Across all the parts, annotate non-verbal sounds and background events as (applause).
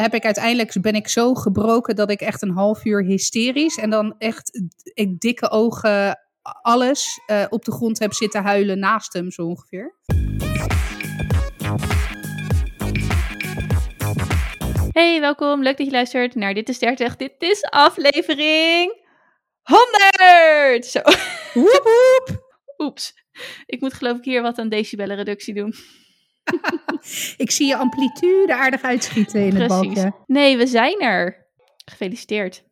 heb ik uiteindelijk ben ik zo gebroken dat ik echt een half uur hysterisch en dan echt ik, dikke ogen, alles uh, op de grond heb zitten huilen naast hem zo ongeveer. Hey, welkom. Leuk dat je luistert naar Dit is 30. Dit is aflevering 100! Zo. Woep woep. (laughs) Oeps. Ik moet geloof ik hier wat aan decibellenreductie doen. (laughs) ik zie je amplitude aardig uitschieten in het balkje. Nee, we zijn er. Gefeliciteerd.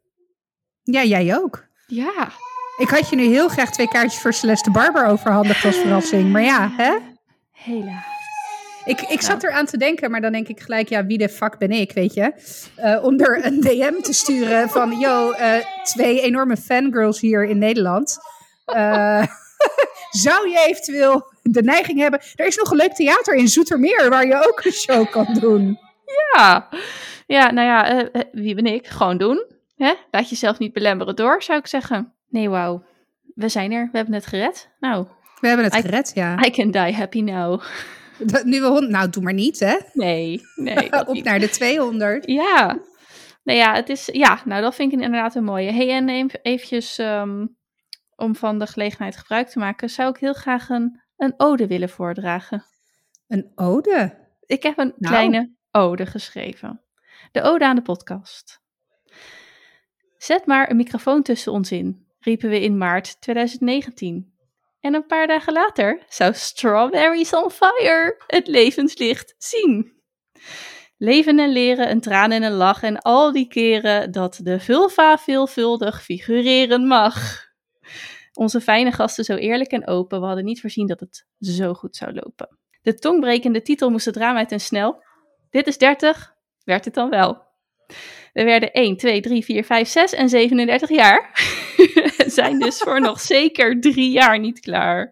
Ja, jij ook. Ja. Ik had je nu heel graag twee kaartjes voor Celeste Barber overhandigd als verrassing. Maar ja, hè? Helaas. Ik, ik zat eraan te denken, maar dan denk ik gelijk, ja, wie de fuck ben ik, weet je? Uh, om er een DM te sturen van, yo, uh, twee enorme fangirls hier in Nederland. Uh, zou je eventueel de neiging hebben... Er is nog een leuk theater in Zoetermeer waar je ook een show kan doen. Ja, ja nou ja, wie ben ik? Gewoon doen. Hè? Laat jezelf niet belemmeren door, zou ik zeggen. Nee, wauw. We zijn er. We hebben het gered. Nou. We hebben het gered, ja. I can die happy now. (laughs) nu we hond, nou doe maar niet, hè? Nee, nee. (laughs) Op naar de 200. Ja. Nou ja, het is, ja, nou dat vind ik inderdaad een mooie. Hey, en eventjes um, om van de gelegenheid gebruik te maken, zou ik heel graag een, een ode willen voordragen. Een ode? Ik heb een nou. kleine ode geschreven. De ode aan de podcast. Zet maar een microfoon tussen ons in, riepen we in maart 2019. En een paar dagen later zou Strawberries on Fire het levenslicht zien. Leven en leren, een traan en een lach en al die keren dat de vulva veelvuldig figureren mag. Onze fijne gasten zo eerlijk en open, we hadden niet voorzien dat het zo goed zou lopen. De tongbrekende titel moest het raam uit en snel. Dit is 30, werd het dan wel. We werden 1, 2, 3, 4, 5, 6 en 37 jaar. (laughs) zijn dus voor nog (laughs) zeker drie jaar niet klaar.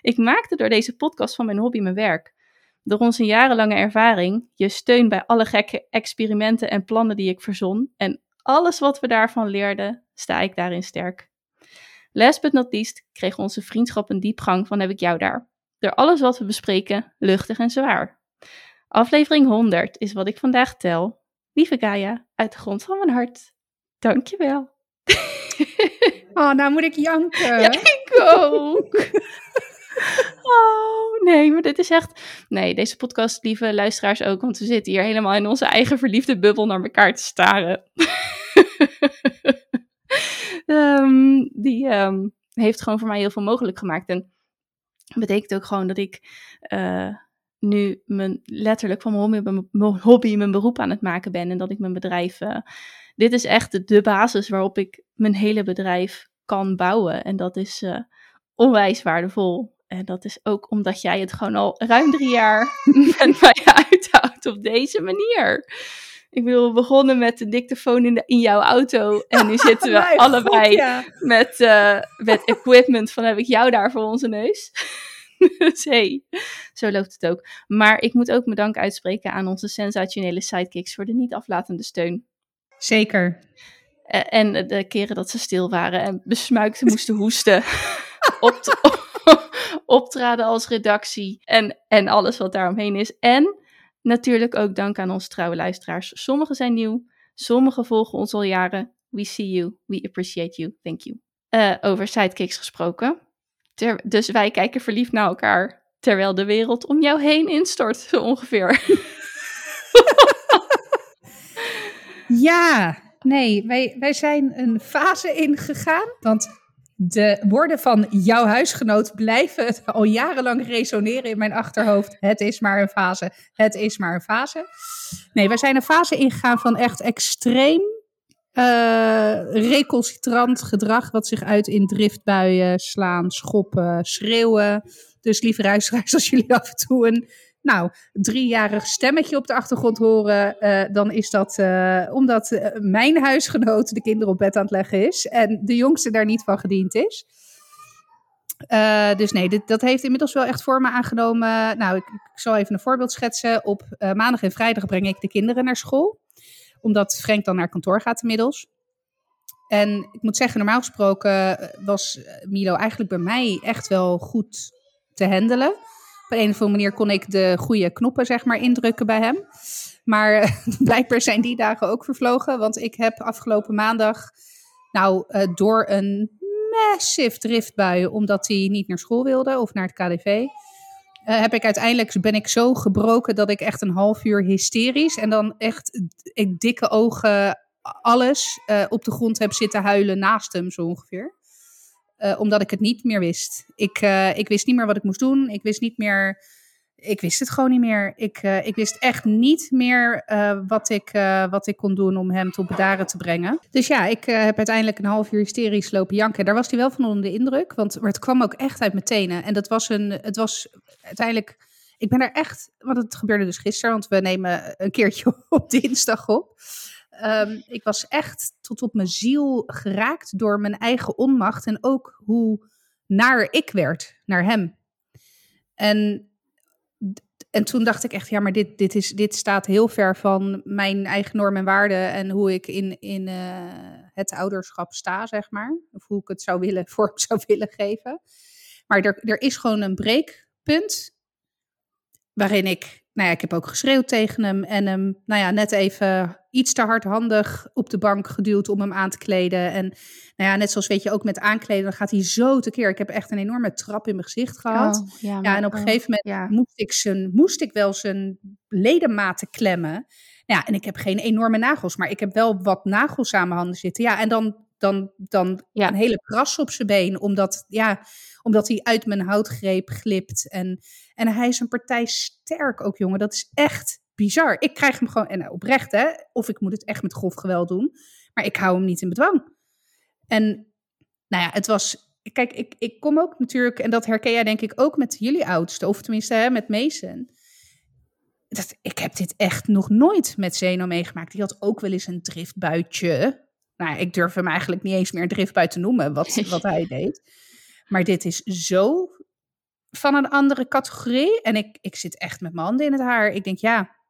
Ik maakte door deze podcast van mijn hobby mijn werk. Door onze jarenlange ervaring, je steun bij alle gekke experimenten en plannen die ik verzon en alles wat we daarvan leerden, sta ik daarin sterk. Last but not least kreeg onze vriendschap een diepgang van heb ik jou daar. Door alles wat we bespreken, luchtig en zwaar. Aflevering 100 is wat ik vandaag tel. Lieve Gaia, uit de grond van mijn hart, dankjewel. (laughs) Oh, nou moet ik janken. Ja, ik ook. (laughs) Oh, nee, maar dit is echt... Nee, deze podcast, lieve luisteraars ook, want we zitten hier helemaal in onze eigen verliefde bubbel naar elkaar te staren. (laughs) um, die um, heeft gewoon voor mij heel veel mogelijk gemaakt. En betekent ook gewoon dat ik uh, nu mijn, letterlijk van mijn hobby, mijn hobby mijn beroep aan het maken ben. En dat ik mijn bedrijf... Uh, dit is echt de basis waarop ik mijn hele bedrijf kan bouwen. En dat is uh, onwijs waardevol. En dat is ook omdat jij het gewoon al ruim drie jaar (laughs) met mij uithoudt op deze manier. Ik bedoel, we begonnen met de dictafoon in, de, in jouw auto. En nu zitten we (laughs) allebei met, uh, met equipment van heb ik jou daar voor onze neus. (laughs) dus hey, zo loopt het ook. Maar ik moet ook mijn dank uitspreken aan onze sensationele sidekicks voor de niet aflatende steun. Zeker. En de keren dat ze stil waren en besmuikt moesten hoesten. (laughs) op optraden als redactie en, en alles wat daaromheen is. En natuurlijk ook dank aan onze trouwe luisteraars. Sommigen zijn nieuw, sommigen volgen ons al jaren. We see you, we appreciate you, thank you. Uh, over sidekicks gesproken. Ter, dus wij kijken verliefd naar elkaar, terwijl de wereld om jou heen instort, zo (laughs) ongeveer. (laughs) ja, Nee, wij, wij zijn een fase ingegaan. Want de woorden van jouw huisgenoot blijven al jarenlang resoneren in mijn achterhoofd. Het is maar een fase. Het is maar een fase. Nee, wij zijn een fase ingegaan van echt extreem uh, recalcitrant gedrag. Wat zich uit in driftbuien, slaan, schoppen, schreeuwen. Dus lieve luisteraars, (laughs) als jullie af en toe een nou, driejarig stemmetje op de achtergrond horen, uh, dan is dat uh, omdat uh, mijn huisgenoot de kinderen op bed aan het leggen is en de jongste daar niet van gediend is. dus nee, dit, dat heeft inmiddels wel echt vormen aangenomen. Nou, ik, ik zal even een voorbeeld schetsen. Op maandag en vrijdag breng ik de kinderen naar school, omdat Frank dan naar kantoor gaat inmiddels. En ik moet zeggen, normaal gesproken was Milo eigenlijk bij mij echt wel goed te handelen Op een of andere manier kon ik de goede knoppen zeg maar indrukken bij hem. Maar (laughs) blijkbaar zijn die dagen ook vervlogen. Want ik heb afgelopen maandag, nou, door een massive driftbui, omdat hij niet naar school wilde of naar het KDV. heb ik uiteindelijk ben ik zo gebroken dat ik echt een half uur hysterisch en dan echt ik, dikke ogen alles uh, op de grond heb zitten huilen naast hem zo ongeveer. Uh, omdat ik het niet meer wist. Ik, uh, ik wist niet meer wat ik moest doen. Ik wist niet meer ik wist het gewoon niet meer. Ik, uh, ik wist echt niet meer wat, ik, wat ik kon doen om hem tot bedaren te brengen. Dus ja, ik heb uiteindelijk een half uur hysterisch lopen janken. Daar was hij wel van onder de indruk, want het kwam ook echt uit mijn tenen. En dat was een, het was uiteindelijk, ik ben er echt, want het gebeurde dus gisteren, want we nemen een keertje (laughs) op dinsdag op. Um, ik was echt tot op mijn ziel geraakt door mijn eigen onmacht en ook hoe naar ik werd naar hem. En en toen dacht ik echt, ja, maar dit, dit, is, dit staat heel ver van mijn eigen normen en waarden en hoe ik in, in uh, het ouderschap sta, zeg maar. Of hoe ik het zou willen, (laughs) vorm zou willen geven. Maar er, er is gewoon een breekpunt waarin ik nou ja, ik heb ook geschreeuwd tegen hem en hem, nou ja, net even iets te hardhandig op de bank geduwd om hem aan te kleden. En nou ja, net zoals weet je ook met aankleden, dan gaat hij zo tekeer. Ik heb echt een enorme trap in mijn gezicht gehad. Oh, ja, ja, en op een gegeven moment ja. moest, ik zijn, moest ik wel zijn ledematen klemmen. Ja, en ik heb geen enorme nagels, maar ik heb wel wat nagels aan mijn handen zitten. Ja, en dan, dan, dan een hele kras op zijn been, omdat, ja, omdat hij uit mijn houtgreep glipt. En, en hij is een partij sterk ook, jongen. Dat is echt bizar. Ik krijg hem gewoon, en nou, oprecht hè, of ik moet het echt met grof geweld doen, maar ik hou hem niet in bedwang. En nou ja, het was, kijk, ik, ik kom ook natuurlijk, en dat herken jij denk ik ook met jullie oudste, of tenminste hè, met Mason. Dat, ik heb dit echt nog nooit met Zeno meegemaakt. Die had ook wel eens een driftbuitje. Nou, ik durf hem eigenlijk niet eens meer een driftbuit te noemen, wat, (laughs) wat hij deed. Maar dit is zo van een andere categorie. En ik, ik zit echt met mijn handen in het haar. Ik denk, ja,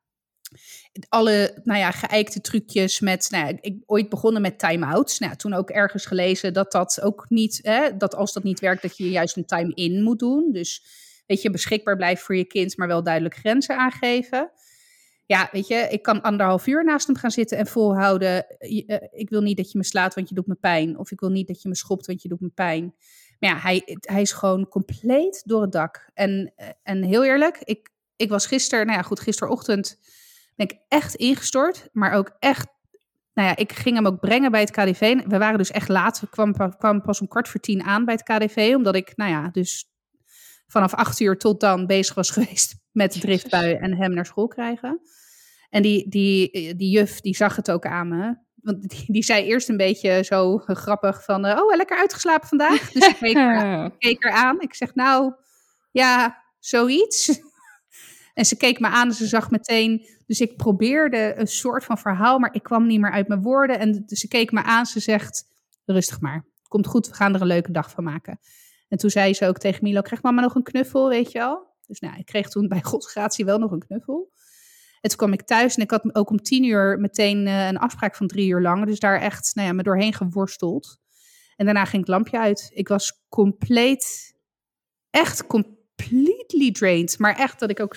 alle nou ja, geëikte trucjes met, nou ja, ik ooit begonnen met time-outs. Nou, toen ook ergens gelezen dat dat ook niet, hè, dat als dat niet werkt, dat je juist een time-in moet doen. Dus weet je, beschikbaar blijven voor je kind, maar wel duidelijk grenzen aangeven. Ja, weet je, ik kan anderhalf uur naast hem gaan zitten en volhouden. Eh, ik wil niet dat je me slaat, want je doet me pijn. Of ik wil niet dat je me schopt, want je doet me pijn. Maar ja, hij, hij is gewoon compleet door het dak. En, en heel eerlijk, ik, ik was gisteren, nou ja, goed, gisterochtend ben ik echt ingestort. Maar ook echt, nou ja, ik ging hem ook brengen bij het KDV. We waren dus echt laat. We kwam, kwam pas om kwart voor tien aan bij het KDV. Omdat ik, nou ja, dus vanaf acht uur tot dan bezig was (laughs) geweest met de driftbui en hem naar school krijgen. En die, die, die juf, die zag het ook aan me. Want die, die zei eerst een beetje zo grappig van... Uh, oh, lekker uitgeslapen vandaag. Dus ik keek, er, (laughs) keek er aan. Ik zeg, nou, ja, zoiets. (laughs) En ze keek me aan en ze zag meteen. Dus ik probeerde een soort van verhaal, maar ik kwam niet meer uit mijn woorden. En dus ze keek me aan. Ze zegt: Rustig maar. Komt goed, we gaan er een leuke dag van maken. En toen zei ze ook tegen Milo: Krijg mama nog een knuffel, weet je wel? Dus nou, ik kreeg toen bij (laughs) Gods gratie wel nog een knuffel. En toen kwam ik thuis en ik had ook om tien uur meteen uh, een afspraak van drie uur lang. Dus daar echt nou ja, me doorheen geworsteld. En daarna ging het lampje uit. Ik was compleet, echt completely drained. Maar echt dat ik ook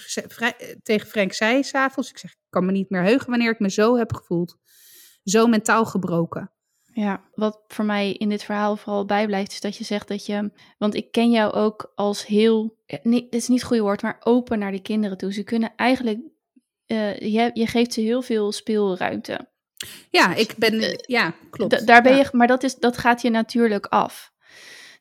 tegen Frank zei s'avonds. Ik zeg, ik kan me niet meer heugen wanneer ik me zo heb gevoeld. Zo mentaal gebroken. Ja, wat voor mij in dit verhaal vooral bijblijft, is dat je zegt dat je. Want ik ken jou ook als heel. Eh, nee, dit is niet het goede woord, maar open naar de kinderen toe. Ze kunnen eigenlijk uh, je, je geeft ze heel veel speelruimte. Ja, ik ben, uh, ja, klopt. daar ben je, maar dat, is, dat gaat je natuurlijk af.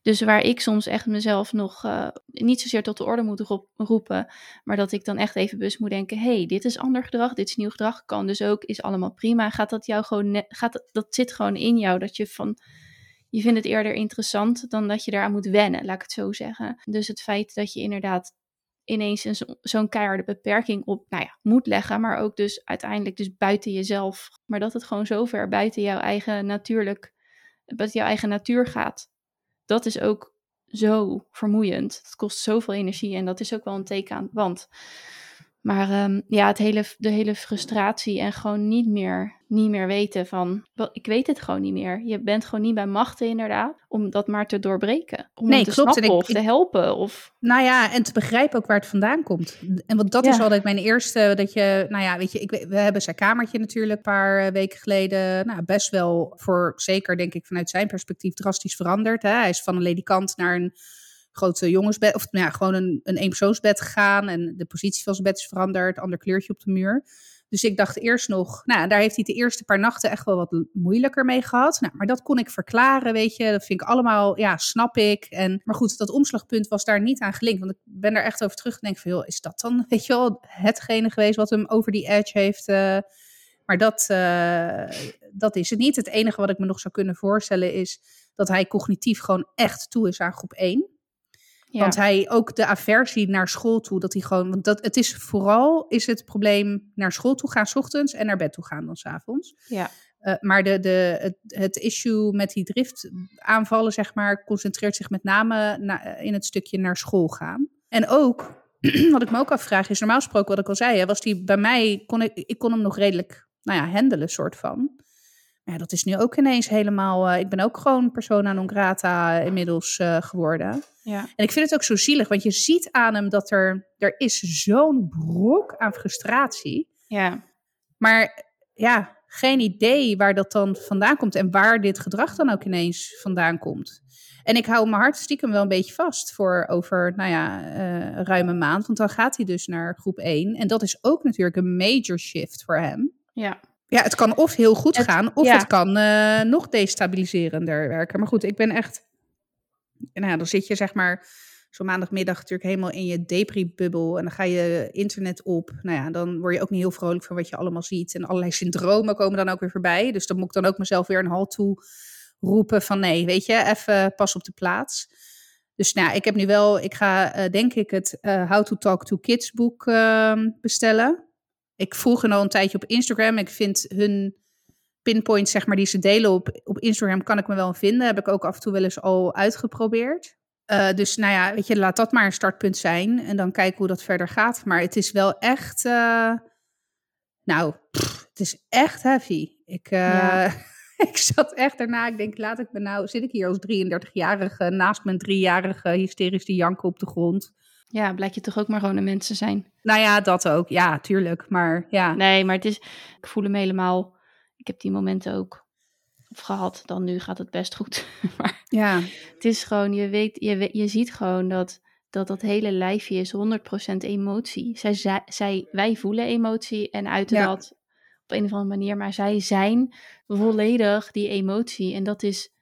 Dus waar ik soms echt mezelf nog uh, niet zozeer tot de orde moet roepen, maar dat ik dan echt even bewust moet denken: hey, dit is ander gedrag, dit is nieuw gedrag, kan dus ook, is allemaal prima. Gaat dat jou gewoon, gaat dat, dat zit gewoon in jou, dat je van, je vindt het eerder interessant dan dat je daaraan moet wennen, laat ik het zo zeggen. Dus het feit dat je inderdaad ineens een, zo'n keiharde beperking op nou ja, moet leggen, maar ook dus uiteindelijk dus buiten jezelf. Maar dat het gewoon zo ver buiten jouw eigen natuurlijk, buiten jouw eigen natuur gaat. Dat is ook zo vermoeiend. Het kost zoveel energie en dat is ook wel een teken aan Want Maar um, ja, het hele, de hele frustratie en gewoon niet meer, niet meer weten van, ik weet het gewoon niet meer. Je bent gewoon niet bij machten inderdaad, om dat maar te doorbreken. Om Nee, te klopt. En snappen ik- of te helpen. Of, Nou ja, en te begrijpen ook waar het vandaan komt. En want dat Ja. is altijd mijn eerste, dat je, nou ja, weet je, ik, we hebben zijn kamertje natuurlijk een paar eh, weken geleden, nou best wel voor, zeker denk ik vanuit zijn perspectief, drastisch veranderd. Hè? Hij is van een ledikant naar een grote jongensbed, of nou ja, gewoon een, een eenpersoonsbed gegaan en de positie van zijn bed is veranderd, ander kleurtje op de muur. Dus ik dacht eerst nog, nou, daar heeft hij de eerste paar nachten echt wel wat moeilijker mee gehad. Nou, maar dat kon ik verklaren, weet je. Dat vind ik allemaal, ja, snap ik. En, maar goed, dat omslagpunt was daar niet aan gelinkt. Want ik ben daar echt over terug en denk van, is dat dan, (laughs) weet je wel, hetgene geweest wat hem over die edge heeft... eh, maar dat, eh, dat is het niet. Het enige wat ik me nog zou kunnen voorstellen is dat hij cognitief gewoon echt toe is aan groep 1. Ja. Want hij ook de aversie naar school toe, dat hij gewoon, want dat, het is vooral is het probleem naar school toe gaan 's ochtends en naar bed toe gaan dan 's avonds. ja. Eh, maar de, de, het, het issue met die driftaanvallen, zeg maar, concentreert zich met name na- in het stukje naar school gaan. En ook, (clears throat) wat ik me ook afvraag, is normaal gesproken, wat ik al zei, hè, was die bij mij, kon ik, ik kon hem nog redelijk, nou ja, handelen, soort van. Ja, dat is nu ook ineens helemaal, eh, ik ben ook gewoon persona non grata inmiddels eh, geworden. ja. En ik vind het ook zo zielig, want je ziet aan hem dat er, er is zo'n brok aan frustratie. ja. Maar ja, geen idee waar dat dan vandaan komt en waar dit gedrag dan ook ineens vandaan komt. En ik hou mijn hart stiekem wel een beetje vast voor over, nou ja, eh ruim een maand. Want dan gaat hij dus naar groep 1. En dat is ook natuurlijk een major shift voor hem. ja. Ja, het kan of heel goed Het- gaan, of ja. het kan eh, nog destabiliserender werken. Maar goed, ik ben echt... Nou ja, dan zit je zeg maar zo maandagmiddag natuurlijk helemaal in je depri-bubbel. En dan ga je internet op. Nou ja, dan word je ook niet heel vrolijk van wat je allemaal ziet. En allerlei syndromen komen dan ook weer voorbij. Dus dan moet ik dan ook mezelf weer een halt toe roepen van... Nee, weet je, even pas op de plaats. Dus nou, ja, ik heb nu wel... Ik ga eh, denk ik het eh, How to Talk to Kids boek ehm, bestellen ik volg hen al een tijdje op Instagram. Ik vind hun pinpoints, zeg maar, die ze delen op, op Instagram, kan ik me wel vinden. Heb ik ook af en toe wel eens al uitgeprobeerd. Eh, dus nou ja, weet je, laat dat maar een startpunt zijn. En dan kijken hoe dat verder gaat. Maar het is wel echt, eh, nou, pff, het is echt heavy. Ik, eh, Ja. (laughs) ik zat echt daarna, ik denk, laat ik me nou, zit ik hier als 33-jarige naast mijn driejarige hysterisch te janken op de grond. Ja, blijkt je toch ook maar gewoon een mens te zijn. Nou ja, dat ook. Ja, tuurlijk. Maar ja. Nee, maar het is, ik voel hem helemaal. Ik heb die momenten ook of gehad. Dan nu gaat het best goed. (laughs) maar Ja, het is gewoon, je weet, je, weet- je ziet gewoon dat dat, dat hele lijfje is 100% emotie. Zij, zij, zij, wij voelen emotie en uiten Ja. dat op een of andere manier. Maar zij zijn volledig die emotie. En dat is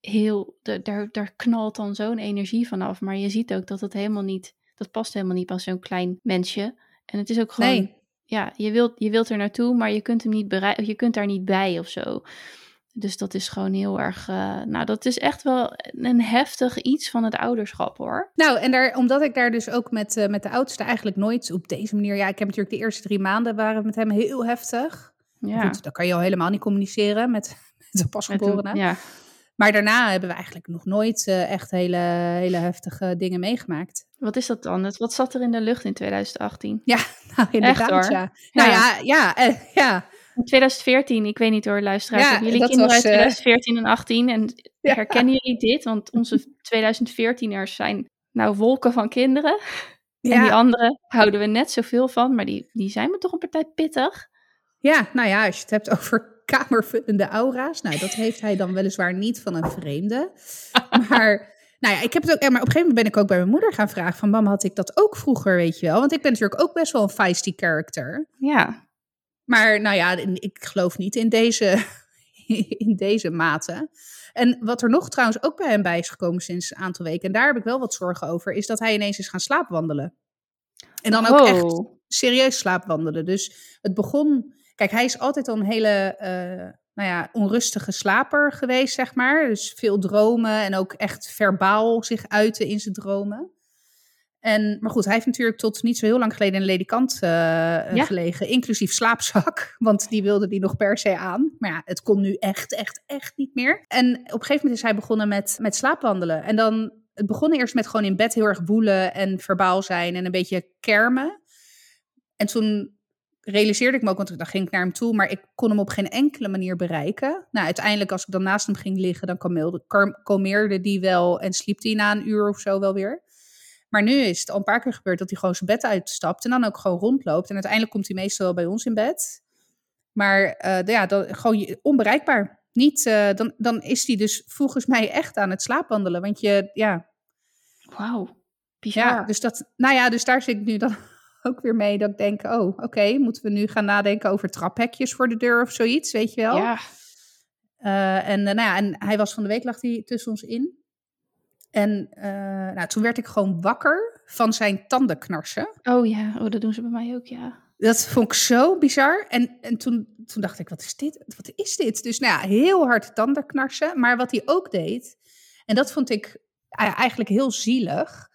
heel, da- daar, daar knalt dan zo'n energie vanaf. Maar je ziet ook dat het helemaal niet, dat past helemaal niet bij zo'n klein mensje. En het is ook gewoon nee. ja, je wilt, je wilt er naartoe, maar je kunt hem niet bereiken, je kunt daar niet bij of zo. Dus dat is gewoon heel erg, eh, nou, dat is echt wel een heftig iets van het ouderschap hoor. Nou, en daar, omdat ik daar dus ook met, eh, met de oudste eigenlijk nooit op deze manier... Ja, ik heb natuurlijk de eerste drie maanden waren met hem heel heftig. Ja, Goed, dan kan je al helemaal niet communiceren met, (laughs) met de met pasgeborene. een- ja. Maar daarna hebben we eigenlijk nog nooit eh, echt hele, hele heftige dingen meegemaakt. Wat is dat dan? Wat zat er in de lucht in 2018? (laughs) Nou, inderdaad, hoor. ja. Nou ja, ja, eh, ja. In 2014, ik weet niet hoor, luisteraars. Ja, jullie kinderen was, uit eh, 2014 en 18? En (laughs) Ja. herkennen jullie dit? Want onze 2014ers zijn nou wolken van kinderen. En die Ja, andere houden we net zoveel van, maar die, die zijn me toch een partij pittig. ja, nou ja, als je het hebt over kamervullende aura's. Nou, dat heeft hij dan weliswaar niet van een vreemde. Maar, (laughs) nou ja, ik heb het ook, maar op een gegeven moment ben ik ook bij mijn moeder gaan vragen van, mam, had ik dat ook vroeger, weet je wel? Want ik ben natuurlijk ook best wel een feisty character. Ja, Maar nou ja, ik geloof niet in deze, (laughs) in deze mate. En wat er nog trouwens ook bij hem bij is gekomen sinds een aantal weken, en daar heb ik wel wat zorgen over, is dat hij ineens is gaan slaapwandelen. En dan ook echt Oh. serieus slaapwandelen. Dus het begon. Kijk, hij is altijd al een hele eh, nou ja, onrustige slaper geweest, zeg maar. Dus veel dromen en ook echt verbaal zich uiten in zijn dromen. En, maar goed, hij heeft natuurlijk tot niet zo heel lang geleden in een ledikant Ja. gelegen, inclusief slaapzak. (laughs) Want die wilde die nog per se aan. Maar ja, het kon nu echt, echt, echt niet meer. En op een gegeven moment is hij begonnen met, met slaapwandelen. En dan, het begon eerst met gewoon in bed heel erg woelen en verbaal zijn en een beetje kermen. En toen realiseerde ik me ook, want dan ging ik naar hem toe, maar ik kon hem op geen enkele manier bereiken. Nou, uiteindelijk, als ik dan naast hem ging liggen, dan kalmeerde, die wel en sliep hij na een uur of zo wel weer. Maar nu is het al een paar keer gebeurd dat hij gewoon zijn bed uitstapt en dan ook gewoon rondloopt. En uiteindelijk komt hij meestal wel bij ons in bed. Maar uh, ja, dan, gewoon onbereikbaar. Niet, uh, dan, dan is hij dus volgens mij echt aan het slaapwandelen. Want je, ja. Wauw, bizar. Ja, dus, dat, nou ja, dus daar zit ik nu dan ook weer mee dat ik denk, oh, oké, moeten we nu gaan nadenken over traphekjes voor de deur of zoiets, weet je wel? Ja. Uh, en, nou ja, en hij was van de week, lag hij tussen ons in. En uh, nou, toen werd ik gewoon wakker van zijn tandenknarsen. Oh ja, oh, dat doen ze bij mij ook, ja. Dat vond ik zo bizar. En, en toen, toen dacht ik, wat is dit? Wat is dit? Dus nou ja, heel hard tandenknarsen. Maar wat hij ook deed, en dat vond ik eigenlijk heel zielig,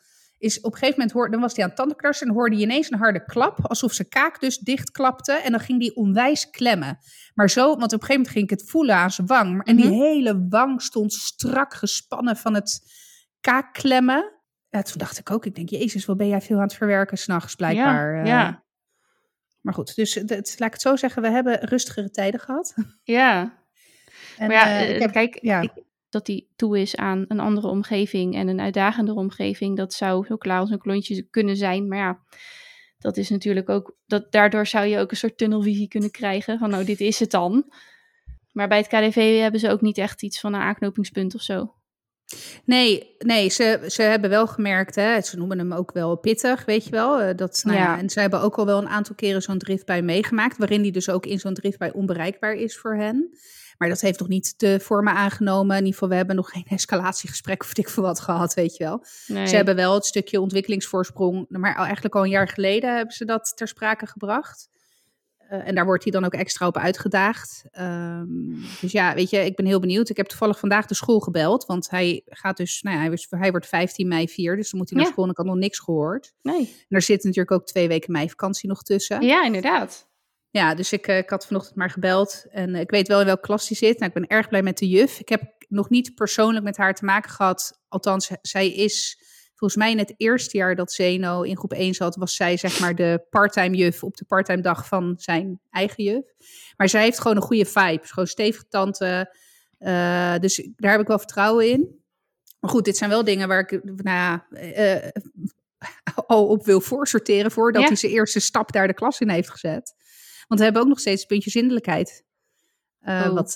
is op een gegeven moment, hoorde, dan was hij aan het tandenknarsen en hoorde je ineens een harde klap, alsof zijn kaak dus dichtklapte. En dan ging die onwijs klemmen. Maar zo, want op een gegeven moment ging ik het voelen aan zijn wang. En die mhm. hele wang stond strak gespannen van het kaakklemmen. Ja, toen dacht ik ook, ik denk, jezus, wat ben jij veel aan het verwerken s'nachts blijkbaar. Ja, ja. Maar goed, dus het, laat ik het zo zeggen, we hebben rustigere tijden gehad. Ja. (laughs) En, maar ja, uh, heb, kijk, ja. Ik, dat hij toe is aan een andere omgeving en een uitdagendere omgeving, dat zou zo klaar als een klontje kunnen zijn. Maar ja, dat is natuurlijk ook, dat, daardoor zou je ook een soort tunnelvisie kunnen krijgen van nou, dit is het dan. Maar bij het KDV hebben ze ook niet echt iets van een aanknopingspunt of zo. Nee, nee ze, ze hebben wel gemerkt, hè, ze noemen hem ook wel pittig, weet je wel. Eh, dat, nou ja. en ze hebben ook al wel een aantal keren zo'n driftbui meegemaakt, waarin die dus ook in zo'n driftbui onbereikbaar is voor hen. Maar dat heeft nog niet de vormen aangenomen. In ieder geval, we hebben nog geen (laughs) escalatiegesprek of ik voor wat gehad, weet je wel. Nee. Ze hebben wel het stukje ontwikkelingsvoorsprong, maar eigenlijk al een jaar geleden hebben ze dat ter sprake gebracht. Uh, en daar wordt hij dan ook extra op uitgedaagd. Um, dus ja, weet je, ik ben heel benieuwd. Ik heb toevallig vandaag de school gebeld. Want hij gaat dus, nou ja, hij, was, hij wordt 15 mei 4. Dus dan moet hij naar ja. school en ik had nog niks gehoord. Nee. En er zit natuurlijk ook twee weken meivakantie nog tussen. Ja, inderdaad. Ja, dus ik, uh, ik had vanochtend maar gebeld. En uh, ik weet wel in welke klas hij zit. Nou, ik ben erg blij met de juf. Ik heb nog niet persoonlijk met haar te maken gehad. Althans, zij is volgens mij in het eerste jaar dat Zeno in groep 1 zat, was zij zeg maar de parttime juf op de parttime dag van zijn eigen juf. Maar zij heeft gewoon een goede vibe. Gewoon stevige tante. Uh, dus daar heb ik wel vertrouwen in. Maar goed, dit zijn wel dingen waar ik nou ja, uh, (laughs) al op wil voorsorteren voordat ja. hij zijn eerste stap daar de klas in heeft gezet. Want we hebben ook nog steeds het puntje zindelijkheid. Uh, oh. wat,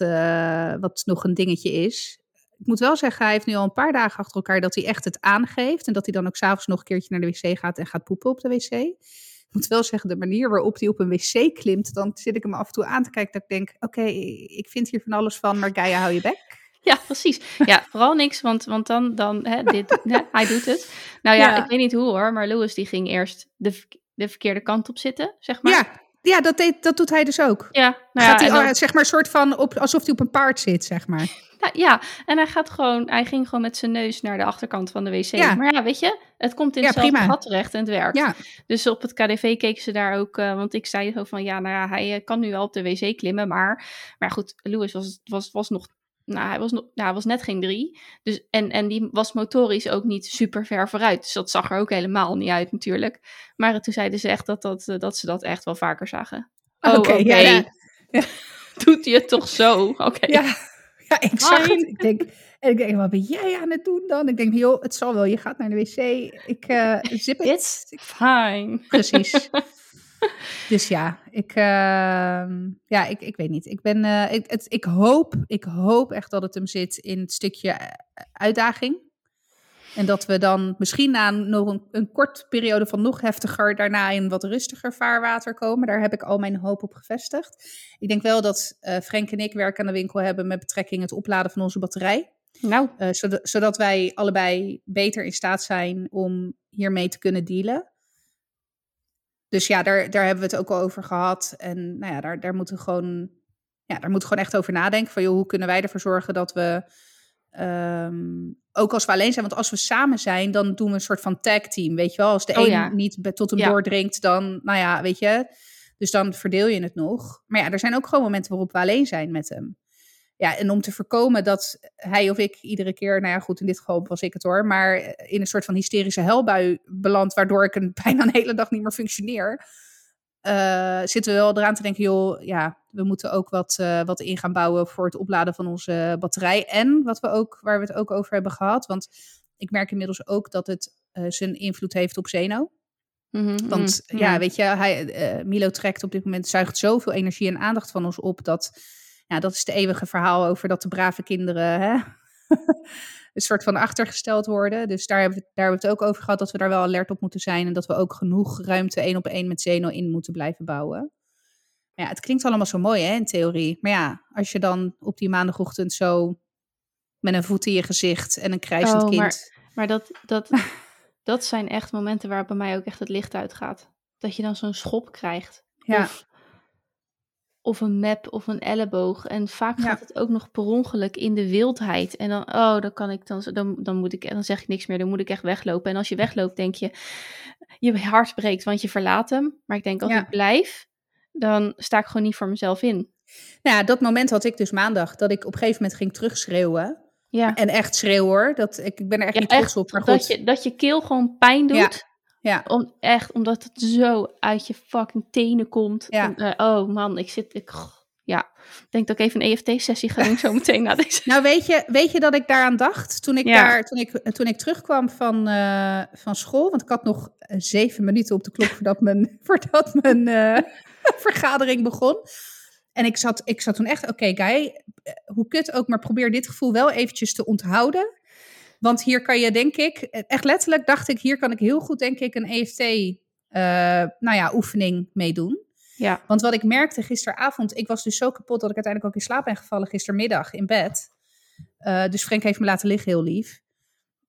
wat nog een dingetje is ik moet wel zeggen, hij heeft nu al een paar dagen achter elkaar dat hij echt het aangeeft. En dat hij dan ook s'avonds nog een keertje naar de wc gaat en gaat poepen op de wc. Ik moet wel zeggen, de manier waarop hij op een wc klimt, dan zit ik hem af en toe aan te kijken dat ik denk, oké, okay, ik vind hier van alles van, maar Gaia, hou je bek. Ja, precies. Ja, (laughs) vooral niks, want, want dan, dan hè, dit, hè, hij doet het. Nou ja, ja, ik weet niet hoe hoor, maar Louis die ging eerst de, de verkeerde kant op zitten, zeg maar. Ja, ja dat, deed, dat doet hij dus ook. Ja, nou Gaat ja, hij, dan... zeg maar, soort van op, alsof hij op een paard zit, zeg maar. Nou, ja, en hij gaat gewoon, hij ging gewoon met zijn neus naar de achterkant van de wc. Ja. Maar ja, weet je, het komt in hetzelfde gat terecht en het werkt. Ja. Dus op het KDV keken ze daar ook, uh, want ik zei zo van, ja, nou ja, hij uh, kan nu wel op de wc klimmen, maar, maar goed, Louis was, was, was nog, nou, hij was, nog, nou, hij was net geen drie. Dus, en, en die was motorisch ook niet super ver vooruit. Dus dat zag er ook helemaal niet uit natuurlijk. Maar toen zeiden ze echt dat, dat, dat ze dat echt wel vaker zagen. Oh, oké. Okay, okay. ja, ja. (laughs) Doet hij het toch zo? (laughs) Oké. Okay. Ja. Ja, ik zag het. Ik denk, en ik denk, wat ben jij aan het doen dan? Ik denk, joh, het zal wel. Je gaat naar de wc. Ik uh, zip het. It's fine. Precies. (laughs) (laughs) dus ja, ik, uh, ja ik, ik weet niet. Ik, ben, uh, ik, het, ik, hoop, ik hoop echt dat het hem zit in het stukje eh, uitdaging. En dat we dan misschien na nog een, een kort periode van nog heftiger, daarna in wat rustiger vaarwater komen. Daar heb ik al mijn hoop op gevestigd. Ik denk wel dat uh, Frank en ik werk aan de winkel hebben met betrekking het opladen van onze batterij. Nou. Zodat, zodat wij allebei beter in staat zijn om hiermee te kunnen dealen. Dus ja, daar, daar hebben we het ook al over gehad. En nou ja, daar, daar moeten we gewoon, ja, daar moeten we gewoon echt over nadenken. Van joh, hoe kunnen wij ervoor zorgen dat we Um, ook als we alleen zijn, want als we samen zijn, dan doen we een soort van tag team, weet je wel. Als de oh, een ja. niet tot hem ja. doordringt, dan, nou ja, weet je. Dus dan verdeel je het nog. Maar ja, er zijn ook gewoon momenten waarop we alleen zijn met hem. Ja, en om te voorkomen dat hij of ik iedere keer, nou ja, goed, in dit geval was ik het hoor, maar in een soort van hysterische helbui beland, waardoor ik een, (laughs) bijna een hele dag niet meer functioneer. eh, zitten we wel eraan te denken, joh, ja, we moeten ook wat, uh, wat in gaan bouwen voor het opladen van onze batterij. En wat we ook, waar we het ook over hebben gehad, want ik merk inmiddels ook dat het uh, zijn invloed heeft op Zeno. Mm -hmm, want mm, ja, weet je, hij, Milo trekt op dit moment, zuigt zoveel energie en aandacht van ons op, dat, ja, dat is het eeuwige verhaal over dat de brave kinderen, hè, (laughs) een soort van achtergesteld worden. Dus daar hebben, we, daar hebben we het ook over gehad dat we daar wel alert op moeten zijn. En dat we ook genoeg ruimte één op één met Zeno in moeten blijven bouwen. Maar ja, het klinkt allemaal zo mooi hè, in theorie. Maar ja, als je dan op die maandagochtend zo met een voet in je gezicht en een krijzend oh, kind... Maar, maar dat, dat, (laughs) dat zijn echt momenten waar bij mij ook echt het licht uitgaat. Dat je dan zo'n schop krijgt. Ja. Of, of een map of een elleboog. En vaak gaat het ook nog per ongeluk in de wildheid. En dan, oh, dan kan ik dan, dan, dan moet ik, dan zeg ik niks meer, dan moet ik echt weglopen. En als je wegloopt, denk je, je hart breekt, want je verlaat hem. Maar ik denk, als Ja. ik blijf, dan sta ik gewoon niet voor mezelf in. Nou ja, dat moment had ik dus maandag. Dat ik op een gegeven moment ging terugschreeuwen. Ja, En echt schreeuwen hoor. Dat, ik, ik ben er echt niet trots op. Maar dat je, dat je keel gewoon pijn doet. Ja. Om, echt, omdat het zo uit je fucking tenen komt. Ja. En, eh, oh man, ik zit, ik, ja. Ik denk dat ik even een EFT-sessie ga doen zo (laughs) meteen na deze. Nou, weet je, weet je dat ik daaraan dacht toen ik, Ja. daar, toen ik, toen ik terugkwam van, eh, van school? Want ik had nog eh, zeven minuten op de klok voordat mijn, (laughs) voordat mijn (laughs) vergadering begon. En ik zat, ik zat toen echt, oké, Guy, eh, hoe kut ook, maar probeer dit gevoel wel eventjes te onthouden. Want hier kan je, denk ik, echt letterlijk dacht ik, hier kan ik heel goed, denk ik, een EFT, eh, nou ja, oefening meedoen. Ja, Want wat ik merkte gisteravond, ik was dus zo kapot dat ik uiteindelijk ook in slaap ben gevallen gistermiddag in bed. Eh, dus Frank heeft me laten liggen, heel lief.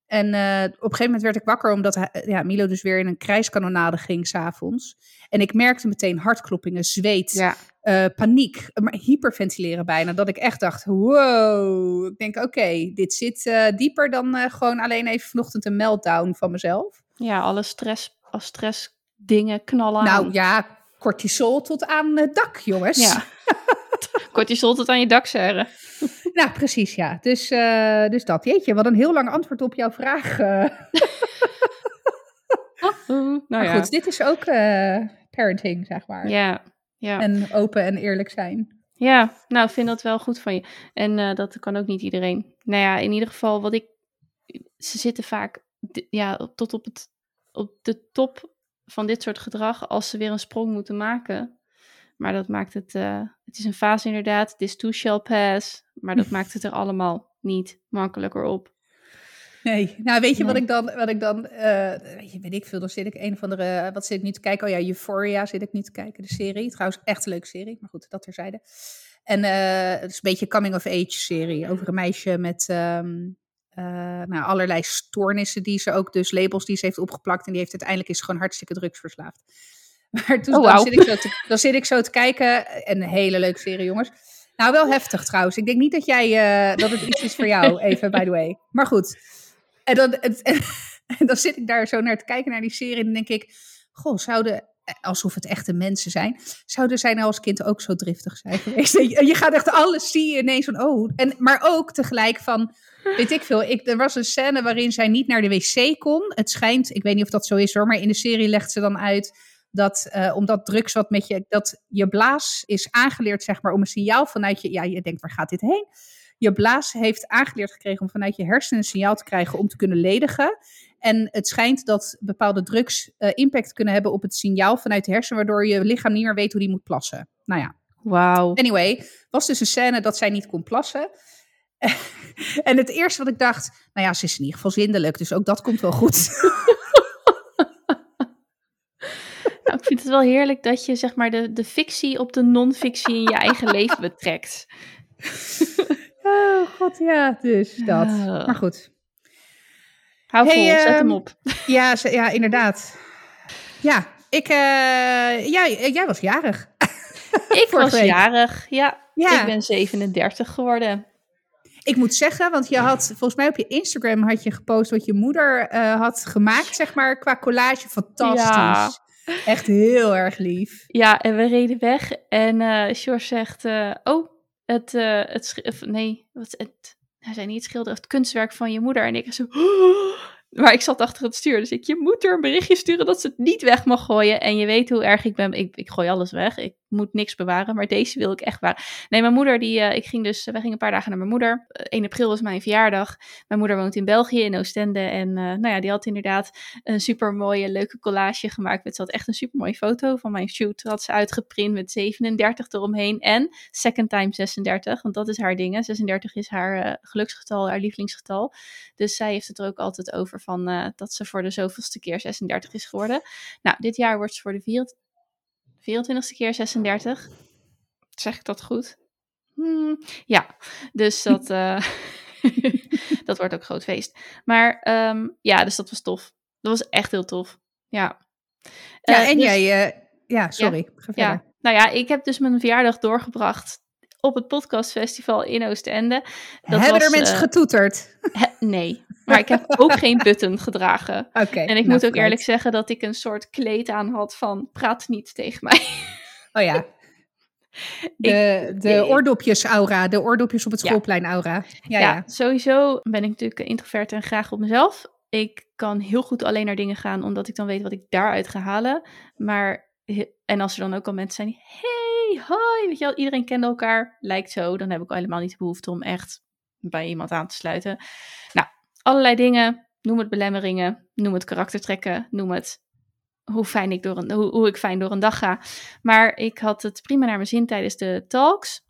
En eh, op een gegeven moment werd ik wakker omdat hij, ja, Milo dus weer in een krijskanonade ging s'avonds. En ik merkte meteen hartkloppingen, zweet, ja. eh, paniek, maar hyperventileren bijna. Dat ik echt dacht, wow. Ik denk, oké, dit zit eh, dieper dan eh, gewoon alleen even vanochtend een meltdown van mezelf. ja alle stress, als stress dingen knallen Nou aan. ja, cortisol tot aan het dak, jongens. Ja. (laughs) Cortisol tot aan je dak zeggen. Nou, precies, ja. Dus, eh, dus dat. Jeetje, wat een heel lang antwoord op jouw vraag. eh. (laughs) nou maar ja. goed, dit is ook eh, parenting, zeg maar. Ja, ja. En open en eerlijk zijn. Ja, nou, ik vind dat wel goed van je. En dat kan ook niet iedereen. Nou ja, in ieder geval, wat ik. Ze zitten vaak ja, tot op, het, op de top van dit soort gedrag als ze weer een sprong moeten maken. Maar dat maakt het. eh, het is een fase inderdaad. This too shall pass. Maar dat (laughs) maakt het er allemaal niet makkelijker op. Nee, nou weet je wat ik dan, wat ik dan eh, weet, je, weet ik veel, dan zit ik een of andere, wat zit ik nu te kijken? Oh ja, Euphoria zit ik nu te kijken, de serie. Trouwens, echt een leuke serie, maar goed, dat terzijde. En eh, het is een beetje een coming-of-age serie over een meisje met ehm, eh, nou, allerlei stoornissen die ze ook, dus labels die ze heeft opgeplakt. En die heeft uiteindelijk is gewoon hartstikke drugsverslaafd. (laughs) Maar toen Oh, dan, zit ik zo te, dan zit ik zo te kijken. En een hele leuke serie, jongens. Nou, wel heftig trouwens. Ik denk niet dat jij eh, dat het iets is voor jou, (laughs) even by the way. Maar goed. En dan, het- en (laughs) dan zit ik daar zo naar te kijken naar die serie. En dan denk ik, goh, zouden, alsof het echte mensen zijn, zouden zij nou als kind ook zo driftig zijn geweest? En je gaat echt alles zie je ineens van, oh. En, maar ook tegelijk van, weet ik veel. Ik, er was een scène waarin zij niet naar de wc kon. Het schijnt, ik weet niet of dat zo is hoor, maar in de serie legt ze dan uit dat eh, omdat drugs wat met je, dat je blaas is aangeleerd, zeg maar, om een signaal vanuit je, ja, je denkt, waar gaat dit heen? Je blaas heeft aangeleerd gekregen om vanuit je hersenen een signaal te krijgen om te kunnen ledigen. En het schijnt dat bepaalde drugs eh, impact kunnen hebben op het signaal vanuit de hersenen, waardoor je lichaam niet meer weet hoe die moet plassen. Nou ja, Wauw. Anyway, was dus een scène dat zij niet kon plassen. (laughs) en het eerste wat ik dacht, nou ja, ze is in ieder geval zindelijk, dus ook dat komt wel goed. (laughs) Nou, ik vind het wel heerlijk dat je zeg maar de, de fictie op de non-fictie in je eigen leven betrekt. (laughs) oh god, ja, dus dat. Ah. Maar goed. Hou Hey, vol, zet ehm, hem op. (laughs) Ja, ja inderdaad. Ja, ik, eh, jij, jij was jarig. (laughs) Ik was week. jarig, ja. Ja. Ik ben 37 geworden. Ik moet zeggen, want je had volgens mij op je Instagram had je gepost wat je moeder eh, had gemaakt, zeg maar, qua collage. Fantastisch. Ja. (laughs) Echt heel erg lief. Ja, en we reden weg en eh George zegt, eh, oh, het, eh het of nee, wat, het, hij zei niet het het kunstwerk van je moeder. En ik zo. (gasps) Maar ik zat achter het stuur, dus ik, je moet er een berichtje sturen dat ze het niet weg mag gooien. En je weet hoe erg ik ben. Ik, ik gooi alles weg. Ik moet niks bewaren, maar deze wil ik echt bewaren. Nee, mijn moeder, die, uh, ik ging dus, we gingen een paar dagen naar mijn moeder. 1 april was mijn verjaardag. Mijn moeder woont in België, in Oostende. En nou ja, die had inderdaad een super mooie, leuke collage gemaakt. Met, ze had echt een super mooie foto van mijn shoot. Had ze uitgeprint met 37 eromheen. En second time 36, want dat is haar ding. 36 is haar geluksgetal, haar lievelingsgetal. Dus zij heeft het er ook altijd over van dat ze voor de zoveelste keer 36 is geworden. Nou, dit jaar wordt ze voor de 24ste keer 36. Zeg ik dat goed? Hmm, ja, dus (laughs) dat, uh, (laughs) dat wordt ook groot feest. Maar um, ja, dus dat was tof. Dat was echt heel tof. Ja. Ja, uh, en dus, jij... ja, sorry. Ja, ja, nou ja, ik heb dus mijn verjaardag doorgebracht op het podcastfestival in Oostende. Dat Hebben was, er mensen getoeterd? He, nee, maar ik heb ook geen button gedragen. Okay, en ik nou, moet ook eerlijk zeggen dat ik een soort kleed aan had van praat niet tegen mij. (laughs) Oh ja. (laughs) De, ik, de oordopjes aura, de oordopjes op het schoolplein aura. Ja, ja, ja, sowieso ben ik natuurlijk introvert en graag op mezelf. Ik kan heel goed alleen naar dingen gaan, omdat ik dan weet wat ik daaruit ga halen. Maar, en als er dan ook al mensen zijn die, hey, hoi, weet je wel, iedereen kende elkaar, lijkt zo. Dan heb ik helemaal niet de behoefte om echt bij iemand aan te sluiten. Nou, allerlei dingen, noem het belemmeringen, noem het karaktertrekken, noem het hoe, fijn ik door een, hoe, hoe ik fijn door een dag ga. Maar ik had het prima naar mijn zin tijdens de talks.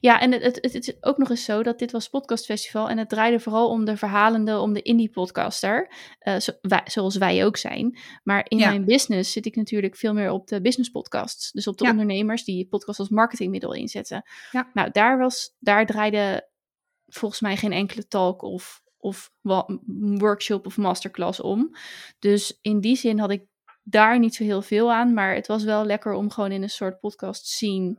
Ja, en het, het, het, is ook nog eens zo dat dit was podcastfestival en het draaide vooral om de verhalende, om de indie podcaster, uh, zo, wij, zoals wij ook zijn. Maar in ja. mijn business zit ik natuurlijk veel meer op de business podcasts, dus op de ja. ondernemers die podcast als marketingmiddel inzetten. Ja. Nou, daar was, daar draaide volgens mij geen enkele talk of, of workshop of masterclass om. Dus in die zin had ik daar niet zo heel veel aan, maar het was wel lekker om gewoon in een soort podcast scene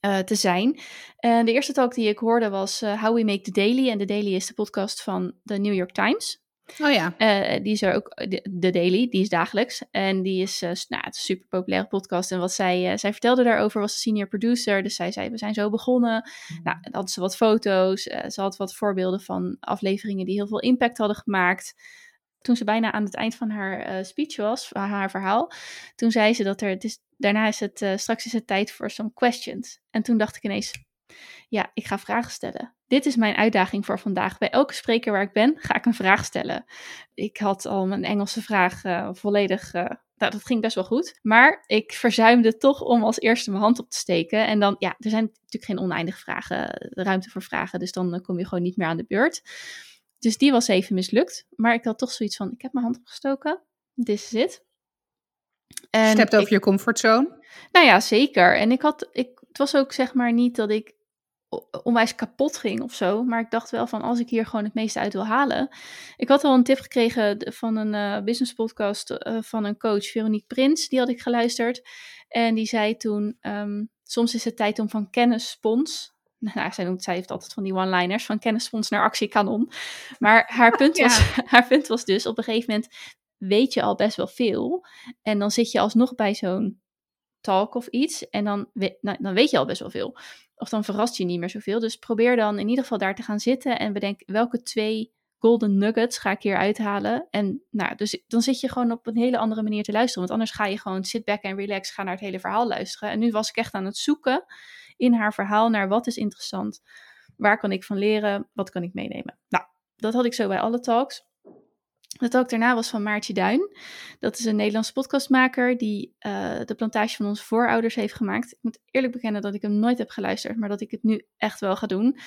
uh, te zijn. En de eerste talk die ik hoorde was uh, How We Make the Daily. En The Daily is de podcast van de New York Times. Oh ja. Uh, die is er ook, de, de, Daily, die is dagelijks. En die is, uh, nou, het is een super populaire podcast. En wat zij, uh, zij vertelde daarover was de senior producer. Dus zij zei, we zijn zo begonnen. Mm. Nou, dan had ze wat foto's. ze had wat voorbeelden van afleveringen die heel veel impact hadden gemaakt. Toen ze bijna aan het eind van haar speech was, haar verhaal, toen zei ze dat er, het is, daarna is het, straks is het tijd voor some questions. En toen dacht ik ineens, ja, ik ga vragen stellen. Dit is mijn uitdaging voor vandaag. Bij elke spreker waar ik ben, ga ik een vraag stellen. Ik had al mijn Engelse vraag uh, volledig. Uh, nou, dat ging best wel goed. Maar ik verzuimde toch om als eerste mijn hand op te steken. En dan, ja, er zijn natuurlijk geen oneindige vragen, ruimte voor vragen. Dus dan kom je gewoon niet meer aan de beurt. Dus die was even mislukt. Maar ik had toch zoiets van: ik heb mijn hand opgestoken. This is it. En Stept over je comfortzone? Nou ja, zeker. En ik had, ik, het was ook zeg maar niet dat ik onwijs kapot ging of zo. Maar ik dacht wel van als ik hier gewoon het meeste uit wil halen. Ik had al een tip gekregen van een uh, business podcast uh, van een coach, Veronique Prins. Die had ik geluisterd. En die zei toen, um, soms is het tijd om van kennisspons... (laughs) Nou, zij, noemt, zij heeft altijd van die one-liners, van kennisspons naar actiekanon. Maar haar (laughs) punt, was, ja. (laughs) haar punt was dus, op een gegeven moment weet je al best wel veel. En dan zit je alsnog bij zo'n talk of iets. En dan, dan weet je al best wel veel. Of dan verrast je niet meer zoveel. Dus probeer dan in ieder geval daar te gaan zitten en bedenk welke twee golden nuggets ga ik hier uithalen. En nou, dus dan zit je gewoon op een hele andere manier te luisteren. Want anders ga je gewoon sit back en relax, ga naar het hele verhaal luisteren. En nu was ik echt aan het zoeken in haar verhaal naar wat is interessant. Waar kan ik van leren? Wat kan ik meenemen? Nou, dat had ik zo bij alle talks. De talk daarna was van Maartje Duin. Dat is een Nederlandse podcastmaker die uh, de plantage van onze voorouders heeft gemaakt. Ik moet eerlijk bekennen dat ik hem nooit heb geluisterd, maar dat ik het nu echt wel ga doen.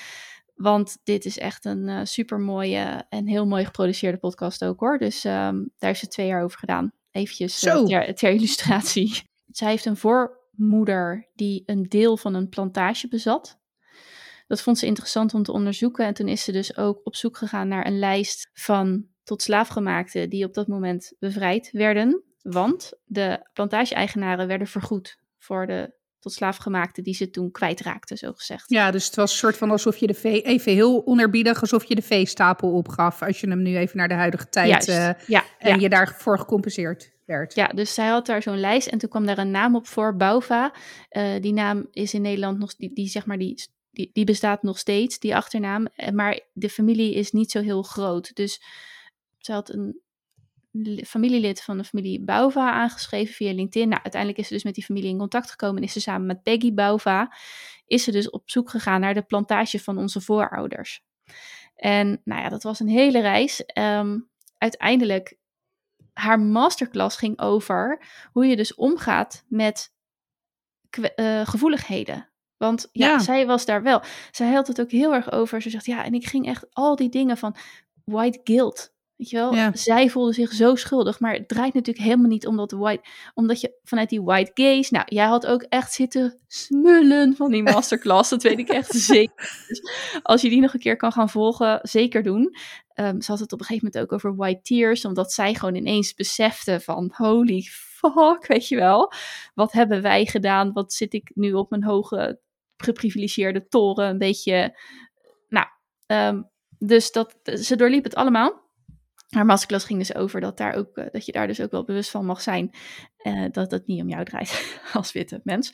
Want dit is echt een uh, super mooie en heel mooi geproduceerde podcast ook hoor. Dus um, daar is ze twee jaar over gedaan. Eventjes uh, ter, ter illustratie. (laughs) Zij heeft een voormoeder die een deel van een plantage bezat. Dat vond ze interessant om te onderzoeken. En toen is ze dus ook op zoek gegaan naar een lijst van tot slaafgemaakten die op dat moment bevrijd werden. Want de plantage-eigenaren werden vergoed voor de tot slaafgemaakten die ze toen kwijtraakten, zo gezegd. Ja, dus het was een soort van alsof je de vee, even heel onerbiedig, alsof je de veestapel opgaf. Als je hem nu even naar de huidige tijd. Uh, ja, en ja. je daarvoor gecompenseerd werd. Ja, dus zij had daar zo'n lijst en toen kwam daar een naam op voor, Bauva. Uh, die naam is in Nederland nog, die, die zeg maar, die, die, die bestaat nog steeds, die achternaam. Maar de familie is niet zo heel groot. Dus zij had een familielid van de familie Bauva aangeschreven via LinkedIn. Nou, uiteindelijk is ze dus met die familie in contact gekomen en is ze samen met Peggy Bauva, is ze dus op zoek gegaan naar de plantage van onze voorouders. En nou ja, dat was een hele reis. Ehm, uiteindelijk, haar masterclass ging over hoe je dus omgaat met uh, gevoeligheden. Want ja, ja, zij was daar wel. Zij had het ook heel erg over. Ze zegt ja, en ik ging echt al die dingen van white guilt. Weet je wel, zij voelde zich zo schuldig, maar het draait natuurlijk helemaal niet omdat, white, omdat je vanuit die white gaze, nou, jij had ook echt zitten smullen van die (laughs) masterclass, dat weet ik echt zeker. Dus als je die nog een keer kan gaan volgen, zeker doen. Um, ze had het op een gegeven moment ook over white tears, omdat zij gewoon ineens besefte van, holy fuck, weet je wel, wat hebben wij gedaan, wat zit ik nu op mijn hoge, geprivilegeerde toren, een beetje, nou, um, dus dat, ze doorliep het allemaal haar masterclass ging dus over dat, daar ook, eh, dat je daar dus ook wel bewust van mag zijn uh, dat het niet om jou draait (laughs) als witte mens.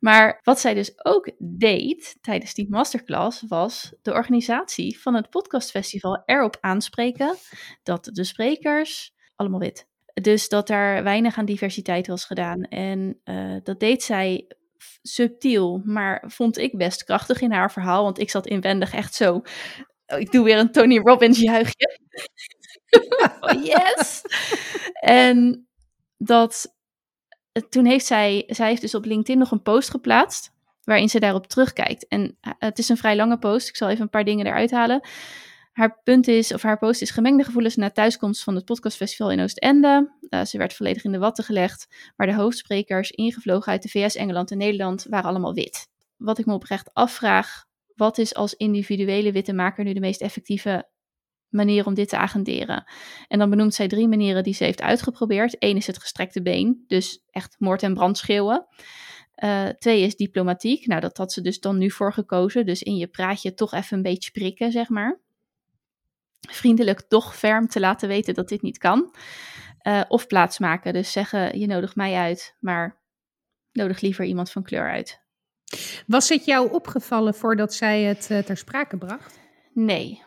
Maar wat zij dus ook deed tijdens die masterclass was de organisatie van het podcastfestival erop aanspreken dat de sprekers allemaal wit. Dus dat er weinig aan diversiteit was gedaan. En uh, dat deed zij subtiel, maar vond ik best krachtig in haar verhaal. Want ik zat inwendig echt zo. Oh, ik doe weer een Tony Robbins juichje. Yes! en dat, toen heeft zij, zij heeft dus op LinkedIn nog een post geplaatst, waarin ze daarop terugkijkt. En eh, het is een vrij lange post, ik zal even een paar dingen eruit halen. Haar punt is, of haar post is gemengde gevoelens na thuiskomst van het podcastfestival in Oostende. Uh, ze werd volledig in de watten gelegd, maar de hoofdsprekers, ingevlogen uit de VS, Engeland en Nederland, waren allemaal wit. Wat ik me oprecht afvraag, wat is als individuele witte maker nu de meest effectieve manier om dit te agenderen. En dan benoemt zij drie manieren die ze heeft uitgeprobeerd. Eén is het gestrekte been, dus echt moord en brand schreeuwen. Uh, twee is diplomatiek. Nou, dat had ze dus dan nu voor gekozen. Dus in je praatje toch even een beetje prikken, zeg maar. Vriendelijk toch ferm te laten weten dat dit niet kan. Uh, of plaatsmaken. Dus zeggen, je nodigt mij uit, maar nodig liever iemand van kleur uit. Was het jou opgevallen voordat zij het uh, ter sprake bracht? Nee,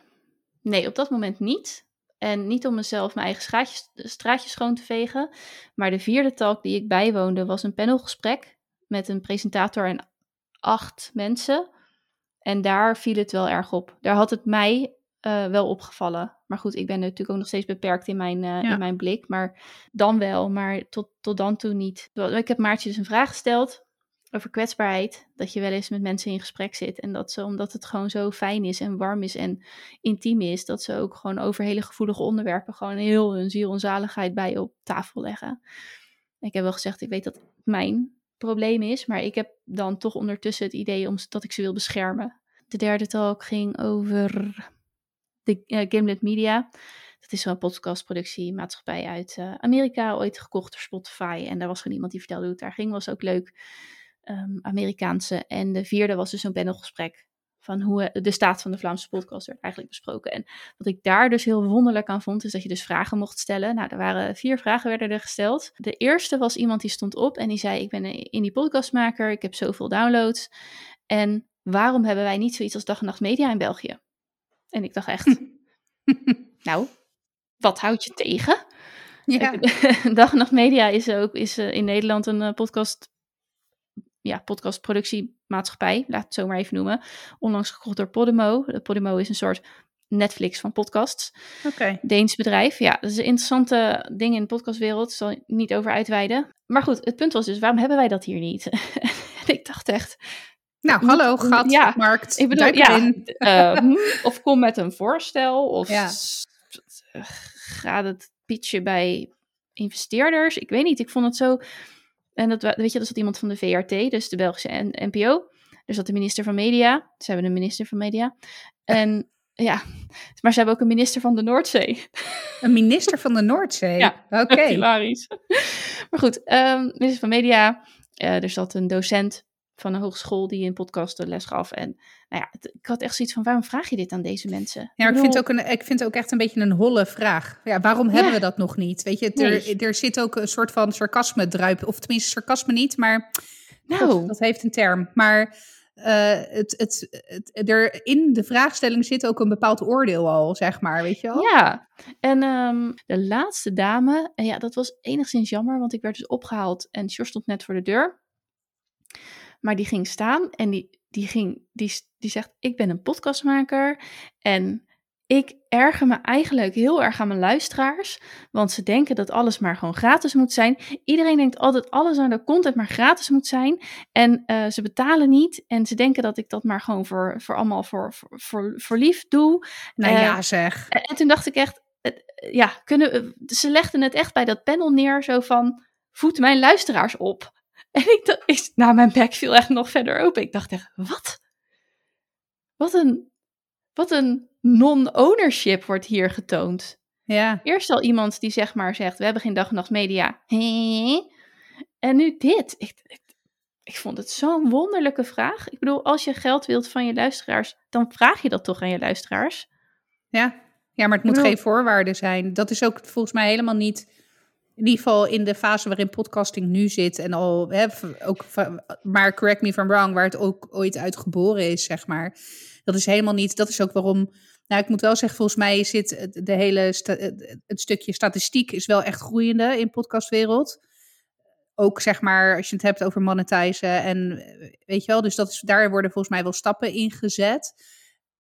Nee, op dat moment niet. En niet om mezelf mijn eigen straatjes, straatjes schoon te vegen. Maar de vierde talk die ik bijwoonde was een panelgesprek met een presentator en acht mensen. En daar viel het wel erg op. Daar had het mij uh, wel opgevallen. Maar goed, ik ben natuurlijk ook nog steeds beperkt in mijn, uh, in mijn blik. Maar dan wel, maar tot, tot dan toe niet. Ik heb Maartje dus een vraag gesteld over kwetsbaarheid. Dat je wel eens met mensen in gesprek zit. En dat ze, omdat het gewoon zo fijn is en warm is en intiem is, dat ze ook gewoon over hele gevoelige onderwerpen gewoon heel hun ziel en zaligheid bij op tafel leggen. Ik heb wel gezegd, ik weet dat mijn probleem is, maar ik heb dan toch ondertussen het idee om, dat ik ze wil beschermen. De derde talk ging over de uh, Gimlet Media. Dat is zo'n podcastproductiemaatschappij uit uh, Amerika, ooit gekocht door Spotify. En daar was gewoon iemand die vertelde hoe het daar ging. Was ook leuk um, Amerikaanse. En de vierde was dus een panelgesprek van hoe de staat van de Vlaamse podcast werd eigenlijk besproken. En wat ik daar dus heel wonderlijk aan vond, is dat je dus vragen mocht stellen. Nou, er waren vier vragen werden er gesteld. De eerste was iemand die stond op en die zei, ik ben een indie podcastmaker, ik heb zoveel downloads. En waarom hebben wij niet zoiets als Dag en Nacht Media in België? En ik dacht echt, (laughs) nou, wat houd je tegen? Ja. (laughs) Dag en Nacht Media is ook is, uh, in Nederland een uh, podcast ja, podcastproductiemaatschappij, laat het zo maar even noemen. Onlangs gekocht door Podimo. Podimo is een soort Netflix van podcasts. Oké. Deens bedrijf. Ja, dat is een interessante ding in de podcastwereld. Zal ik niet over uitweiden. Maar goed, het punt was dus, waarom hebben wij dat hier niet? en (laughs) ik dacht echt... Nou, hallo, gat, ja, markt, ik bedoel, ja, uh, (laughs) of kom met een voorstel, of ja. ga het pitchen bij investeerders. Ik weet niet, ik vond het zo en dat, weet je, dat zat iemand van de VRT, dus de Belgische NPO. Er zat de minister van Media. Ze hebben een minister van Media. (laughs) En ja, maar ze hebben ook een minister van de Noordzee. Een minister van de Noordzee? (laughs) Ja, (laughs) oké. Hilarisch. Maar goed, um, minister van Media. Uh, er zat een docent van een hogeschool die in podcasten les gaf. En nou ja, ik had echt zoiets van, waarom vraag je dit aan deze mensen? Ja, ik, ik vind, ook een, ik vind het ook echt een beetje een holle vraag. Ja, waarom hebben we dat nog niet? Weet je, er, er zit ook een soort van sarcasme druip. Of tenminste, sarcasme niet, maar nou. dat heeft een term. Maar uh, het, het, het, er in de vraagstelling zit ook een bepaald oordeel al, zeg maar, weet je wel? Ja, en um, de laatste dame, en ja, dat was enigszins jammer, want ik werd dus opgehaald en Sjors stond net voor de deur. Maar die ging staan en die, die, ging, die, die zegt, ik ben een podcastmaker en ik erger me eigenlijk heel erg aan mijn luisteraars, want ze denken dat alles maar gewoon gratis moet zijn. Iedereen denkt altijd alles aan de content maar gratis moet zijn en uh, ze betalen niet en ze denken dat ik dat maar gewoon voor, voor allemaal voor, voor, voor, lief doe. Nou uh, ja zeg. En, en, toen dacht ik echt, uh, ja, kunnen, ze legden het echt bij dat panel neer zo van, voed mijn luisteraars op. En ik dacht, ik, nou mijn bek viel echt nog verder open. Ik dacht echt, wat? Wat een, wat een non-ownership wordt hier getoond. Ja. Eerst al iemand die zeg maar zegt, we hebben geen dag en nacht media. En nu dit. Ik, ik, ik vond het zo'n wonderlijke vraag. Ik bedoel, als je geld wilt van je luisteraars, dan vraag je dat toch aan je luisteraars? Ja, ja maar het moet bedoel... geen voorwaarde zijn. Dat is ook volgens mij helemaal niet... In ieder geval in de fase waarin podcasting nu zit en al, hè, ook, maar correct me if I'm wrong, waar het ook ooit uit geboren is, zeg maar. Dat is helemaal niet, dat is ook waarom nou, ik moet wel zeggen, volgens mij zit de hele het stukje statistiek is wel echt groeiende in podcastwereld. Ook zeg maar als je het hebt over monetizen en weet je wel, dus dat is, daar worden volgens mij wel stappen in gezet.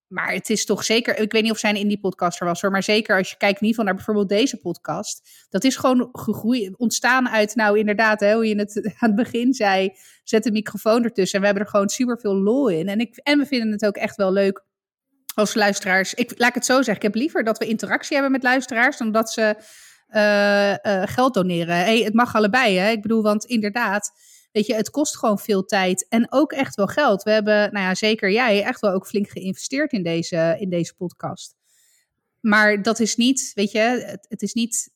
Maar het is toch zeker, ik weet niet of zij een indie podcaster was hoor, maar zeker als je kijkt in ieder geval naar bijvoorbeeld deze podcast. Dat is gewoon gegroeid, ontstaan uit, nou inderdaad, hè, hoe je het (laughs) aan het begin zei, zet de microfoon ertussen. En we hebben er gewoon super veel lol in. En, ik, en we vinden het ook echt wel leuk als luisteraars. Ik, laat ik het zo zeggen. Ik heb liever dat we interactie hebben met luisteraars dan dat ze uh, uh, geld doneren. Hey, het mag allebei. Hè? Ik bedoel, want inderdaad, weet je, het kost gewoon veel tijd en ook echt wel geld. We hebben, nou ja, zeker jij, echt wel ook flink geïnvesteerd in deze, in deze podcast. Maar dat is niet, weet je, het, het is niet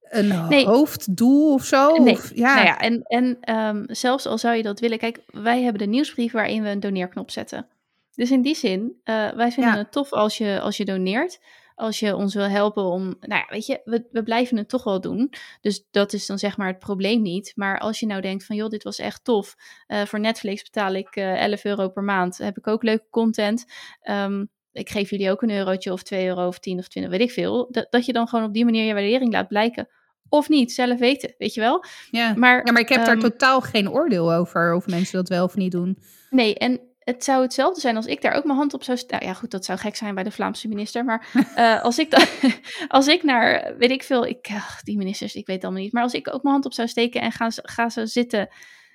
een nee. hoofddoel of zo. Nee. Of, ja. Nou ja, en, en um, zelfs al zou je dat willen, kijk, wij hebben de nieuwsbrief waarin we een doneerknop zetten. Dus in die zin, uh, wij vinden ja. het tof als je, als je doneert. Als je ons wil helpen om, nou ja, weet je, we, we blijven het toch wel doen. Dus dat is dan zeg maar het probleem niet. Maar als je nou denkt van, joh, dit was echt tof. Uh, voor Netflix betaal ik uh, 11 euro per maand. Heb ik ook leuke content. Um, ik geef jullie ook een eurotje of 2 euro of 10 of 20, weet ik veel. Dat, dat je dan gewoon op die manier je waardering laat blijken. Of niet, zelf weten, weet je wel. Ja, maar, ja, maar ik heb um, daar totaal geen oordeel over, of mensen dat wel of niet doen. Nee, en het zou hetzelfde zijn als ik daar ook mijn hand op zou. Nou ja, goed, dat zou gek zijn bij de Vlaamse minister. Maar uh, (laughs) als, ik da- (laughs) als ik naar, weet ik veel, ik, ach, die ministers, ik weet het allemaal niet. Maar als ik ook mijn hand op zou steken en ga, ga ze zitten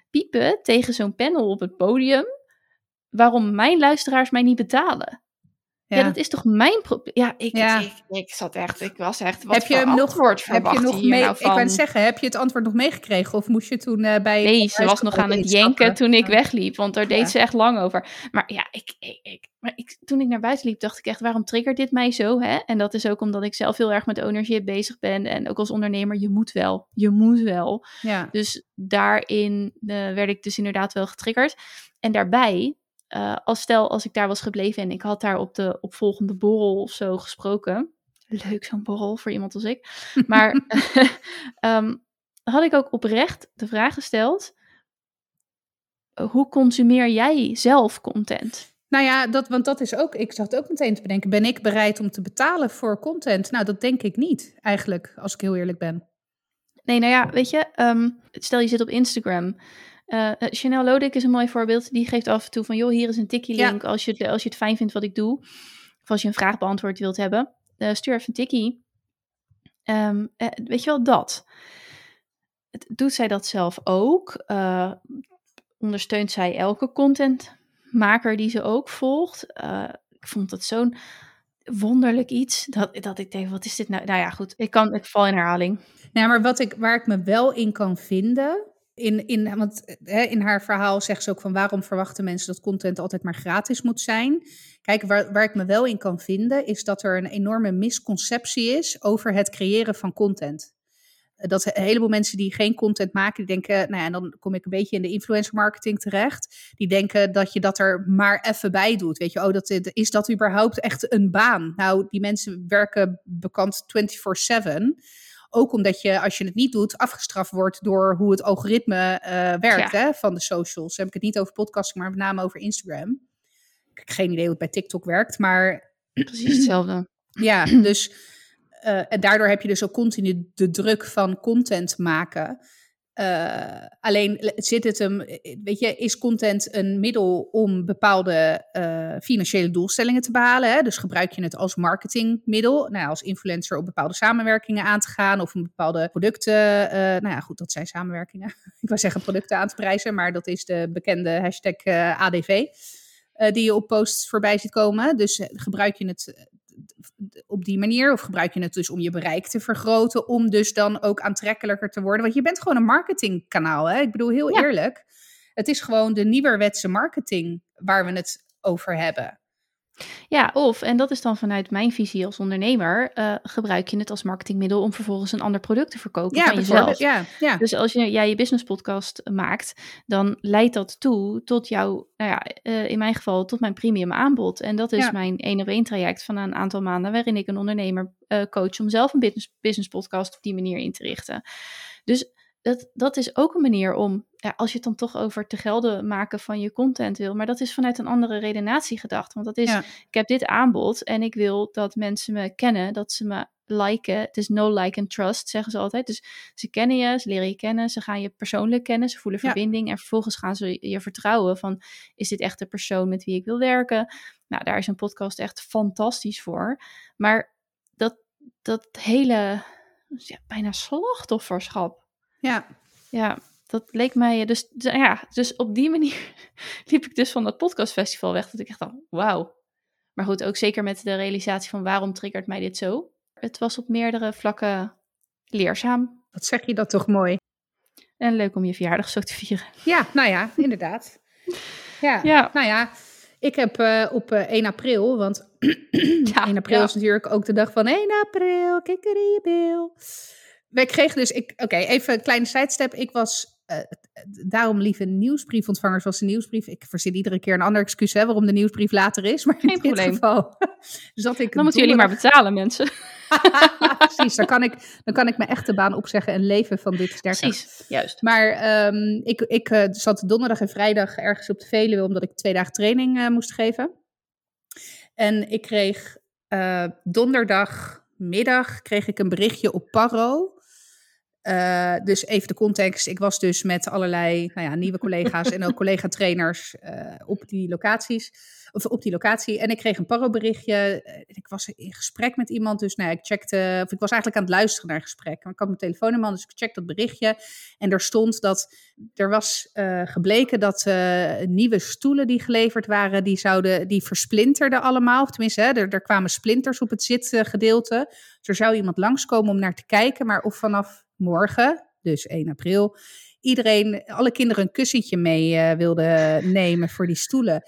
piepen tegen zo'n panel op het podium. Waarom mijn luisteraars mij niet betalen? Ja, ja dat is toch mijn probleem? Ja, ik, ja. Ik, ik, zat echt, ik was echt, wat heb je hem nog, heb je nog mee, nou Ik wou zeggen, heb je het antwoord nog meegekregen? Of moest je toen uh, bij... Nee, ze was nog aan het jenken toen ik wegliep, want daar deed ze echt lang over. Maar ja, ik, ik, maar ik, toen ik naar buiten liep, dacht ik echt, waarom triggert dit mij zo? Hè? En dat is ook omdat ik zelf heel erg met ownership bezig ben. En ook als ondernemer, je moet wel. Je moet wel. Ja. Dus daarin uh, werd ik dus inderdaad wel getriggerd. En daarbij, uh, als stel als ik daar was gebleven en ik had daar op de opvolgende borrel of zo gesproken. Leuk zo'n borrel voor iemand als ik. (laughs) Maar um, (laughs) had ik ook oprecht de vraag gesteld: hoe consumeer jij zelf content? Nou ja, dat, want dat is ook, ik zat ook meteen te bedenken, ben ik bereid om te betalen voor content? Nou, dat denk ik niet, eigenlijk, als ik heel eerlijk ben. Nee, nou ja, weet je, um, stel je zit op Instagram. Uh, Chanel Lodik is een mooi voorbeeld. Die geeft af en toe van, joh, hier is een tikkie-link. Ja. Als, je het, als je het fijn vindt wat ik doe. Of als je een vraag beantwoord wilt hebben. Uh, stuur even een tikkie. Um, uh, weet je wel, dat. Doet zij dat zelf ook? ondersteunt zij elke contentmaker die ze ook volgt? ik vond dat zo'n wonderlijk iets. Dat, dat ik denk, wat is dit nou? Nou ja, goed. Ik, kan, ik val in herhaling. Nou, maar wat ik, waar ik me wel in kan vinden in, in, want hè, in haar verhaal zegt ze ook van waarom verwachten mensen dat content altijd maar gratis moet zijn. Kijk, waar, waar ik me wel in kan vinden, is dat er een enorme misconceptie is over het creëren van content. Dat een heleboel mensen die geen content maken, die denken, nou ja, en dan kom ik een beetje in de influencer marketing terecht. Die denken dat je dat er maar even bij doet. Weet je, oh, dat, is dat überhaupt echt een baan? Nou, die mensen werken bekend 24-7 Ook omdat je, als je het niet doet, afgestraft wordt door hoe het algoritme uh, werkt hè, van de socials. Dan heb ik het niet over podcasting, maar met name over Instagram. Ik heb geen idee hoe het bij TikTok werkt, maar... Precies hetzelfde. (clears throat) Ja, dus... Uh, en daardoor heb je dus ook continu de druk van content maken. Uh, alleen zit het hem, weet je, is content een middel om bepaalde financiële doelstellingen te behalen? Hè? Dus gebruik je het als marketingmiddel, nou, als influencer op bepaalde samenwerkingen aan te gaan of om bepaalde producten, nou ja, goed, dat zijn samenwerkingen. (laughs) Ik wil zeggen producten aan te prijzen, maar dat is de bekende hashtag ADV. die je op posts voorbij ziet komen. Dus gebruik je het op die manier? Of gebruik je het dus om je bereik te vergroten, om dus dan ook aantrekkelijker te worden? Want je bent gewoon een marketingkanaal. Hè? Ik bedoel, heel eerlijk. Het is gewoon de nieuwerwetse marketing waar we het over hebben. Ja, of, en dat is dan vanuit mijn visie als ondernemer, uh, gebruik je het als marketingmiddel om vervolgens een ander product te verkopen ja, van jezelf. Ja, ja. Dus als jij je business podcast maakt, dan leidt dat toe tot jouw, nou ja, uh, in mijn geval tot mijn premium aanbod. En dat is ja. mijn één op één traject van een aantal maanden waarin ik een ondernemer uh, coach om zelf een business, business podcast op die manier in te richten. Dus dat, dat is ook een manier om, ja, als je het dan toch over te gelden maken van je content wil, maar dat is vanuit een andere redenatie gedacht. Want dat is, ik heb dit aanbod en ik wil dat mensen me kennen, dat ze me liken. Het is no like and trust, zeggen ze altijd. Dus ze kennen je, ze leren je kennen, ze gaan je persoonlijk kennen, ze voelen verbinding en vervolgens gaan ze je vertrouwen van, is dit echt de persoon met wie ik wil werken? Nou, daar is een podcast echt fantastisch voor. Maar dat, dat hele, ja, bijna slachtofferschap ja. Ja, dat leek mij. Dus, ja, dus op die manier (laughs) liep ik dus van dat podcastfestival weg. Dat ik echt dacht, wauw. Maar goed, ook zeker met de realisatie van waarom triggert mij dit zo. Het was op meerdere vlakken leerzaam. Wat zeg je dat toch mooi. En leuk om je verjaardag zo te vieren. Ja, nou ja, (laughs) inderdaad. Ja, ja. nou ja. Ik heb uh, op uh, 1 april, want (clears throat) ja, 1 april ja. is natuurlijk ook de dag van 1 april, kikkeriebil wij kregen dus, oké, even een kleine sidestep. Ik was uh, daarom lieve nieuwsbriefontvangers was de nieuwsbrief. Ik verzin iedere keer een ander excuus hè, waarom de nieuwsbrief later is. Maar Geen in probleem. dit geval (laughs) zat ik Dan moeten jullie maar betalen, mensen. (laughs) (laughs) Precies, dan kan, ik, dan kan ik mijn echte baan opzeggen en leven van dit sterker. Precies, juist. Maar um, ik, ik uh, zat donderdag en vrijdag ergens op de Veluwe, omdat ik twee dagen training uh, moest geven. En ik kreeg donderdagmiddag kreeg ik een berichtje op Paro uh, dus even de context. Ik was dus met allerlei nou ja, nieuwe collega's en ook (laughs) collega-trainers uh, op die locaties. Of op die locatie. En ik kreeg een paroberichtje. Ik was in gesprek met iemand. Dus nou, ik checkte. Of ik was eigenlijk aan het luisteren naar gesprek. Maar ik had mijn telefoon in dus ik checkte dat berichtje. En daar stond dat er was uh, gebleken dat nieuwe stoelen die geleverd waren, die zouden, die versplinterden allemaal. Of tenminste, hè, er, er kwamen splinters op het zitgedeelte. Dus er zou iemand langskomen om naar te kijken. Maar of vanaf morgen, dus 1 april, iedereen, alle kinderen een kussentje mee uh, wilde nemen voor die stoelen.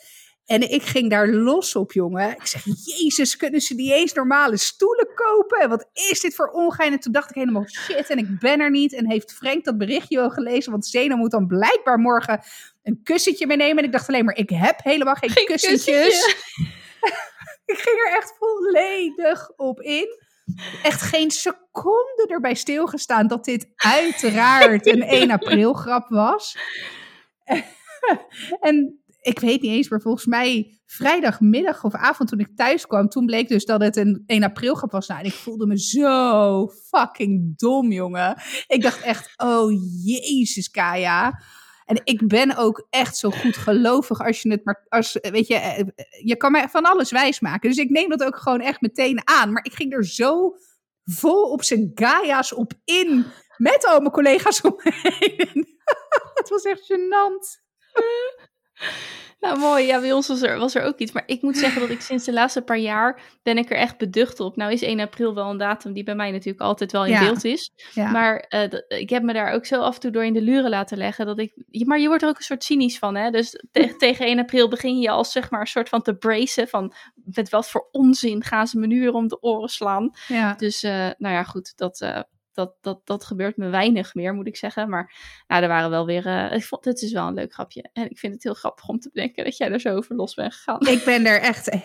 En ik ging daar los op, jongen. Ik zeg, jezus, kunnen ze niet eens normale stoelen kopen? En wat is dit voor ongein? En toen dacht ik helemaal, shit, en ik ben er niet. En heeft Frank dat berichtje wel gelezen? Want Zeno moet dan blijkbaar morgen een kussentje meenemen. En ik dacht alleen maar, ik heb helemaal geen, geen kussentjes. (laughs) ik ging er echt volledig op in echt geen seconde erbij stilgestaan dat dit uiteraard een (laughs) 1 april grap was. (laughs) en ik weet niet eens, maar volgens mij vrijdagmiddag of avond toen ik thuis kwam, toen bleek dus dat het een 1 april grap was. Nou, en ik voelde me zo fucking dom, jongen. Ik dacht echt, oh jezus, Kaya. En ik ben ook echt zo goed gelovig als je het maar, als, weet je, eh, je kan mij van alles wijs maken. Dus ik neem dat ook gewoon echt meteen aan. Maar ik ging er zo vol op zijn Gaia's op in, met al mijn collega's om me heen. (laughs) Het was echt gênant. (laughs) Nou, mooi. Ja, bij ons was er, was er ook iets. Maar ik moet zeggen dat ik sinds de laatste paar jaar ben ik er echt beducht op. Nou is 1 april wel een datum die bij mij natuurlijk altijd wel in Ja. beeld is. Ja. Maar eh, ik heb me daar ook zo af en toe door in de luren laten leggen. Dat ik, maar je wordt er ook een soort cynisch van. Hè? Dus te- tegen 1 april begin je al zeg maar een soort van te bracen. Van met wat voor onzin gaan ze me nu weer om de oren slaan. ja. Dus eh, nou ja, goed. Dat, eh, dat, dat, dat gebeurt me weinig meer, moet ik zeggen. Maar nou, er waren wel weer. Uh, ik vond het is wel een leuk grapje. En ik vind het heel grappig om te bedenken dat jij er zo over los bent gegaan. Ik ben er echt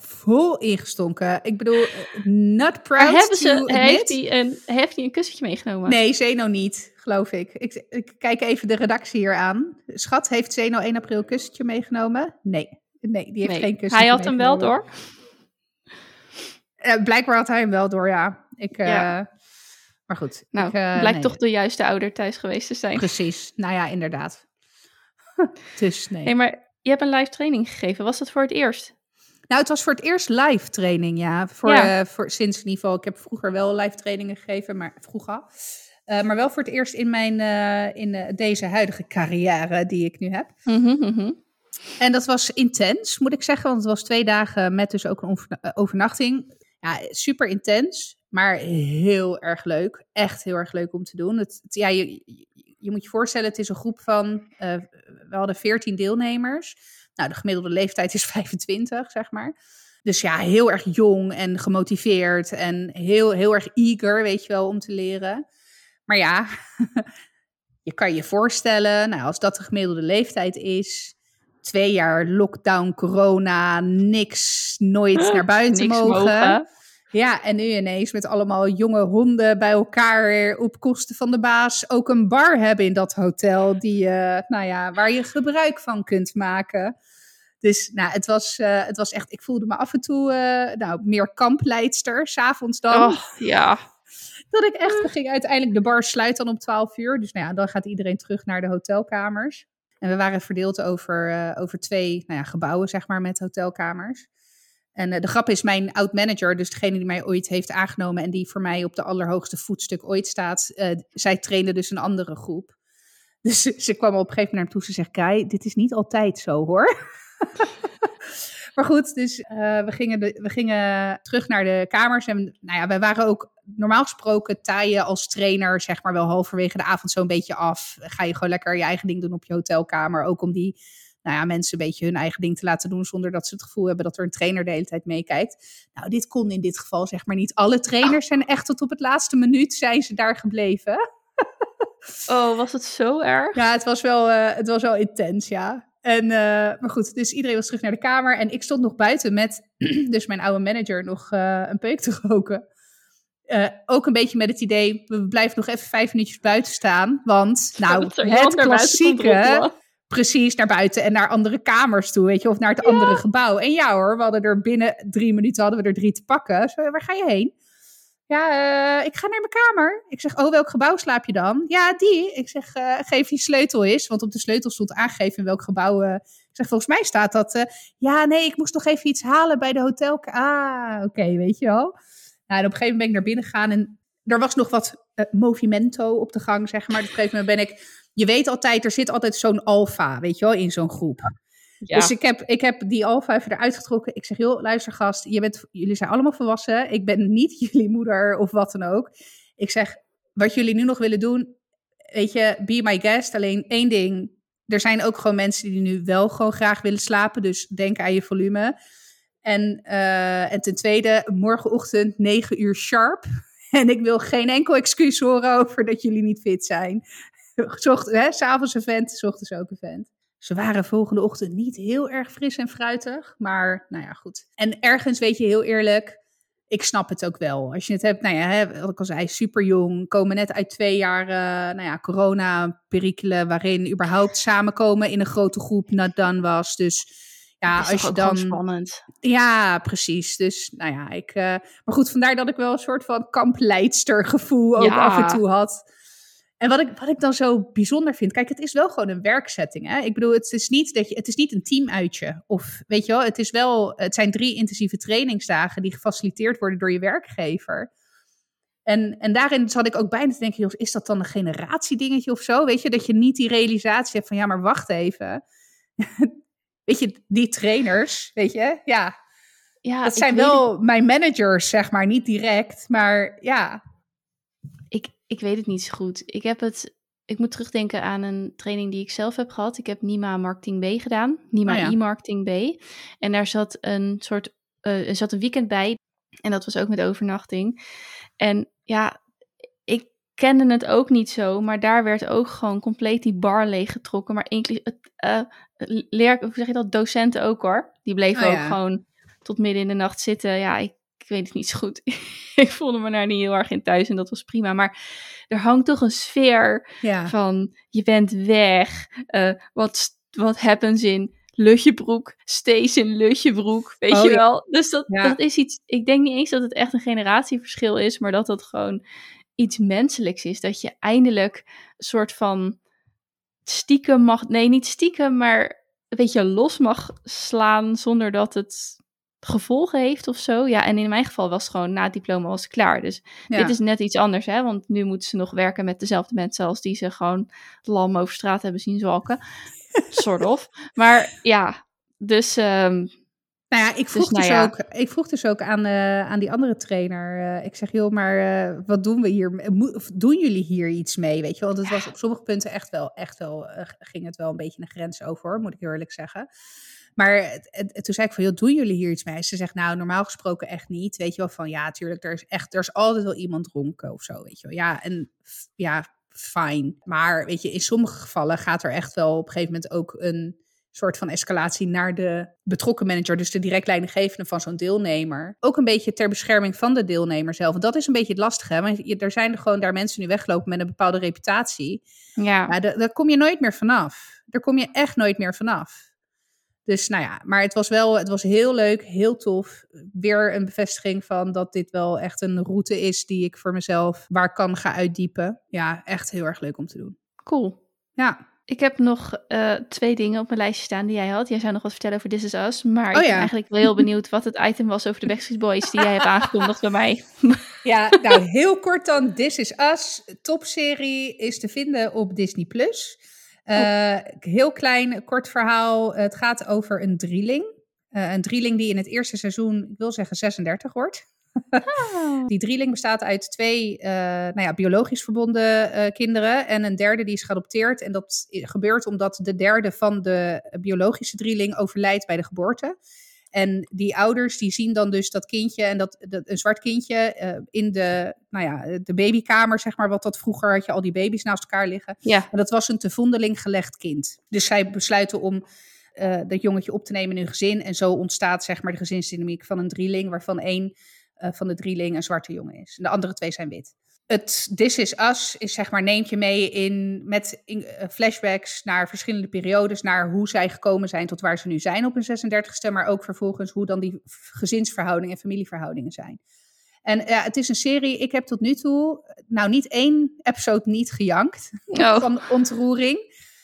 vol ingestonken. Ik bedoel, not proud. Maar hebben ze, heeft hij een, heeft hij een kussentje meegenomen? Nee, Zeno niet, geloof ik. ik. Ik kijk even de redactie hier aan. Schat, heeft Zeno 1 april een kussentje meegenomen? Nee. Nee, die heeft geen kussentje Hij had hem wel door. Uh, blijkbaar had hij hem wel door, ja. Ik, uh, ja. Maar goed. Nou, ik, uh, blijkt toch de juiste ouder thuis geweest te zijn. Precies. Nou ja, inderdaad. (laughs) dus nee. Hey, maar je hebt een live training gegeven. Was dat voor het eerst? Nou, het was voor het eerst live training, ja. Voor, ja. voor sinds in ieder geval. Ik heb vroeger wel live trainingen gegeven, maar vroeger. maar wel voor het eerst in mijn in deze huidige carrière die ik nu heb. Mm -hmm. En dat was intens, moet ik zeggen. Want het was twee dagen met dus ook een overnachting. Ja, super intens, maar heel erg leuk. Echt heel erg leuk om te doen. Het, het ja, je, je, moet je voorstellen, het is een groep van... Uh, we hadden 14 deelnemers. Nou, de gemiddelde leeftijd is (laughs) 25, zeg maar. Dus ja, heel erg jong en gemotiveerd en heel, heel erg eager, weet je wel, om te leren. Maar ja, (laughs) je kan je voorstellen, nou, als dat de gemiddelde leeftijd is twee jaar lockdown, corona, niks, nooit (gasps) naar buiten mogen. mogen. Ja, en nu ineens met allemaal jonge honden bij elkaar op kosten van de baas ook een bar hebben in dat hotel die, uh, nou ja, waar je gebruik van kunt maken. Dus nou, het was, uh, het was echt, ik voelde me af en toe uh, nou, meer kampleidster, s'avonds dan. Oh, ja. (laughs) Dat ik echt, we gingen uiteindelijk de bar sluit dan om 12 uur. Dus nou ja, dan gaat iedereen terug naar de hotelkamers. En we waren verdeeld over, uh, over twee nou ja, gebouwen, zeg maar, met hotelkamers. En uh, de grap is, mijn oud-manager, dus degene die mij ooit heeft aangenomen en die voor mij op de allerhoogste voetstuk ooit staat, uh, zij trainde dus een andere groep. (laughs) Dus ze kwam op een gegeven moment naar me toe, ze zegt, Kai, dit is niet altijd zo hoor. (laughs) maar goed, dus uh, we, gingen we gingen terug naar de kamers. En nou ja, wij waren ook normaal gesproken taaien als trainer, zeg maar wel halverwege de avond zo'n beetje af. Ga je gewoon lekker je eigen ding doen op je hotelkamer. Ook om die nou ja, mensen een beetje hun eigen ding te laten doen zonder dat ze het gevoel hebben dat er een trainer de hele tijd meekijkt. Nou, dit kon in dit geval zeg maar niet. Alle trainers zijn echt tot op het laatste minuut zijn ze daar gebleven. (laughs) oh, was het zo erg? Ja, het was wel, uh, het was wel intens, ja. En, uh, maar goed, dus iedereen was terug naar de kamer. En ik stond nog buiten met (clears throat) dus mijn oude manager nog uh, een peuk te roken. Uh, ook een beetje met het idee, we blijven nog even vijf minuutjes buiten staan. Want, (laughs) nou, het klassieke, precies naar buiten en naar andere kamers toe, weet je, of naar het ja. andere gebouw. En ja hoor, we hadden er binnen drie minuten, hadden we er drie te pakken. Zo, waar ga je heen? Ja, uh, ik ga naar mijn kamer. Ik zeg, oh, welk gebouw slaap je dan? Ja, die. Ik zeg, uh, geef je sleutel eens. Want op de sleutel stond aangegeven in welk gebouw. Uh, ik zeg, volgens mij staat dat. ja, nee, ik moest nog even iets halen bij de hotel. Ah, oké, okay, weet je wel. Nou, en op een gegeven moment ben ik naar binnen gegaan. En er was nog wat movimento op de gang, zeg maar. Dus op een gegeven moment ben ik. Je weet altijd, er zit altijd zo'n alfa, weet je wel, in zo'n groep. Ja. Dus ik heb, ik heb die alfa even eruit getrokken. Ik zeg, joh, luister gast, je bent, jullie zijn allemaal volwassen. Ik ben niet (laughs) jullie moeder of wat dan ook. Ik zeg, wat jullie nu nog willen doen, weet je, be my guest. Alleen één ding, er zijn ook gewoon mensen die nu wel gewoon graag willen slapen. Dus denk aan je volume. En, uh, en ten tweede, morgenochtend 9 uur sharp. (laughs) En ik wil geen enkel excuus horen over dat jullie niet fit zijn. (laughs) Zocht, hè, s'avonds een vent, s ochtends ook een vent. Ze waren volgende ochtend niet heel erg fris en fruitig. Maar nou ja, goed. En ergens weet je heel eerlijk, ik snap het ook wel. Als je het hebt, nou ja, wat ik al zei, super jong. Komen net uit twee jaar, uh, nou ja, corona-perikelen. Waarin überhaupt samenkomen in een grote groep not done was. Dus ja, als je dan. spannend. Ja, precies. Dus nou ja, ik. Uh, maar goed, vandaar dat ik wel een soort van kampleidster gevoel ook ja. af en toe had. En wat ik, wat ik dan zo bijzonder vind, kijk, het is wel gewoon een werksetting. Hè? Ik bedoel, het is niet dat je, het is niet een teamuitje. Of weet je wel, het is wel, het zijn drie intensieve trainingsdagen die gefaciliteerd worden door je werkgever. En, en daarin zat ik ook bijna te denken, joh, is dat dan een generatiedingetje of zo? Weet je, dat je niet die realisatie hebt van, ja, maar wacht even. (laughs) weet je, die trainers, weet je, ja. ja dat zijn wel mijn managers, zeg maar, niet direct, maar ja. Ik, weet het niet zo goed. Ik heb het. Ik moet terugdenken aan een training die ik zelf heb gehad. Ik heb Nima Marketing B gedaan. Nima oh ja. e-marketing B. En daar zat een soort. Uh, er zat een weekend bij. En dat was ook met overnachting. En ja, ik, kende het ook niet zo, maar daar werd ook gewoon compleet die bar leeggetrokken. Maar inclusief, uh, leer, hoe zeg je dat, docenten ook hoor. Die bleven Oh, ook gewoon tot midden in de nacht zitten. Ja, ik, ik weet het niet zo goed. (laughs) ik voelde me daar niet heel erg in thuis en dat was prima. Maar er hangt toch een sfeer Ja. van je bent weg. eh, wat, wat happens in Lutjebroek, stays in Lutjebroek, weet Oh, je ja. wel. Dus dat, Ja. dat is iets, ik denk niet eens dat het echt een generatieverschil is, maar dat dat gewoon iets menselijks is. Dat je eindelijk een soort van stiekem mag, nee niet stiekem, maar een beetje los mag slaan zonder dat het gevolgen heeft of zo. Ja, en in mijn geval was het gewoon na het diploma was het klaar. Dus Ja. dit is net iets anders, hè? Want nu moeten ze nog werken met dezelfde mensen als die ze gewoon lam over straat hebben zien zwalken. (laughs) sort of. Maar ja, dus ehm, Nou ja, ik vroeg, nou dus, ja. ook, ik vroeg dus ook aan, eh, aan die andere trainer. eh, ik zeg, joh, maar eh, wat doen we hier? Doen jullie hier iets mee? Weet je wel? Want het was op sommige punten echt wel, echt wel, ging het wel een beetje een grens over, moet ik eerlijk zeggen. Maar het- het- toen zei ik van, joh, doen jullie hier iets mee? Ze zegt, nou, normaal gesproken echt niet. Weet je wel, van ja, tuurlijk, er is echt, er is altijd wel iemand dronken of zo, weet je wel. Ja, en ja, fijn. Maar weet je, in sommige gevallen gaat er echt wel op een gegeven moment ook een soort van escalatie naar de betrokken manager, dus de direct leidinggevende van zo'n deelnemer. Ook een beetje ter bescherming van de deelnemer zelf. Want dat is een beetje het lastige, want je- er zijn er gewoon daar mensen nu weggelopen met een bepaalde reputatie. ja. Daar, daar kom je nooit meer vanaf. Daar kom je echt nooit meer vanaf. Dus nou ja, maar het was wel, het was heel leuk, heel tof. Weer een bevestiging van dat dit wel echt een route is die ik voor mezelf waar kan ga uitdiepen. Ja, echt heel erg leuk om te doen. cool. Ja, Ik heb nog eh, twee dingen op mijn lijstje staan die jij had. Jij zou nog wat vertellen over This Is Us. Maar ik Oh ben ja. eigenlijk wel heel (laughs) benieuwd wat het item was over de Backstreet Boys die jij hebt aangekondigd bij mij. (laughs) Ja, nou heel kort dan. This Is Us, topserie, is te vinden op Disney+. Plus. Eh, Heel klein, kort verhaal. Het gaat over een drieling. Eh, een drieling die in het eerste seizoen, ik wil zeggen 36 wordt. (laughs) Die drieling bestaat uit twee eh, nou ja, biologisch verbonden kinderen en een derde die is geadopteerd. En dat gebeurt omdat de derde van de biologische drieling overlijdt bij de geboorte. En die ouders die zien dan dus dat kindje en dat, dat een zwart kindje eh, in de, nou ja, de babykamer, zeg maar, wat dat vroeger had je al die baby's naast elkaar liggen. Ja, Maar dat was een te vondeling gelegd kind. Dus zij besluiten om eh, dat jongetje op te nemen in hun gezin. En zo ontstaat zeg maar de gezinsdynamiek van een drieling, waarvan één eh, van de drieling een zwarte jongen is. En de andere twee zijn wit. Het This Is Us is zeg maar neemt je mee in, met in, eh, flashbacks naar verschillende periodes, naar hoe zij gekomen zijn tot waar ze nu zijn op hun 36ste, maar ook vervolgens hoe dan die gezinsverhoudingen en familieverhoudingen zijn. En ja, het is een serie, ik heb tot nu toe, nou niet één episode niet gejankt Oh. (laughs) van ontroering.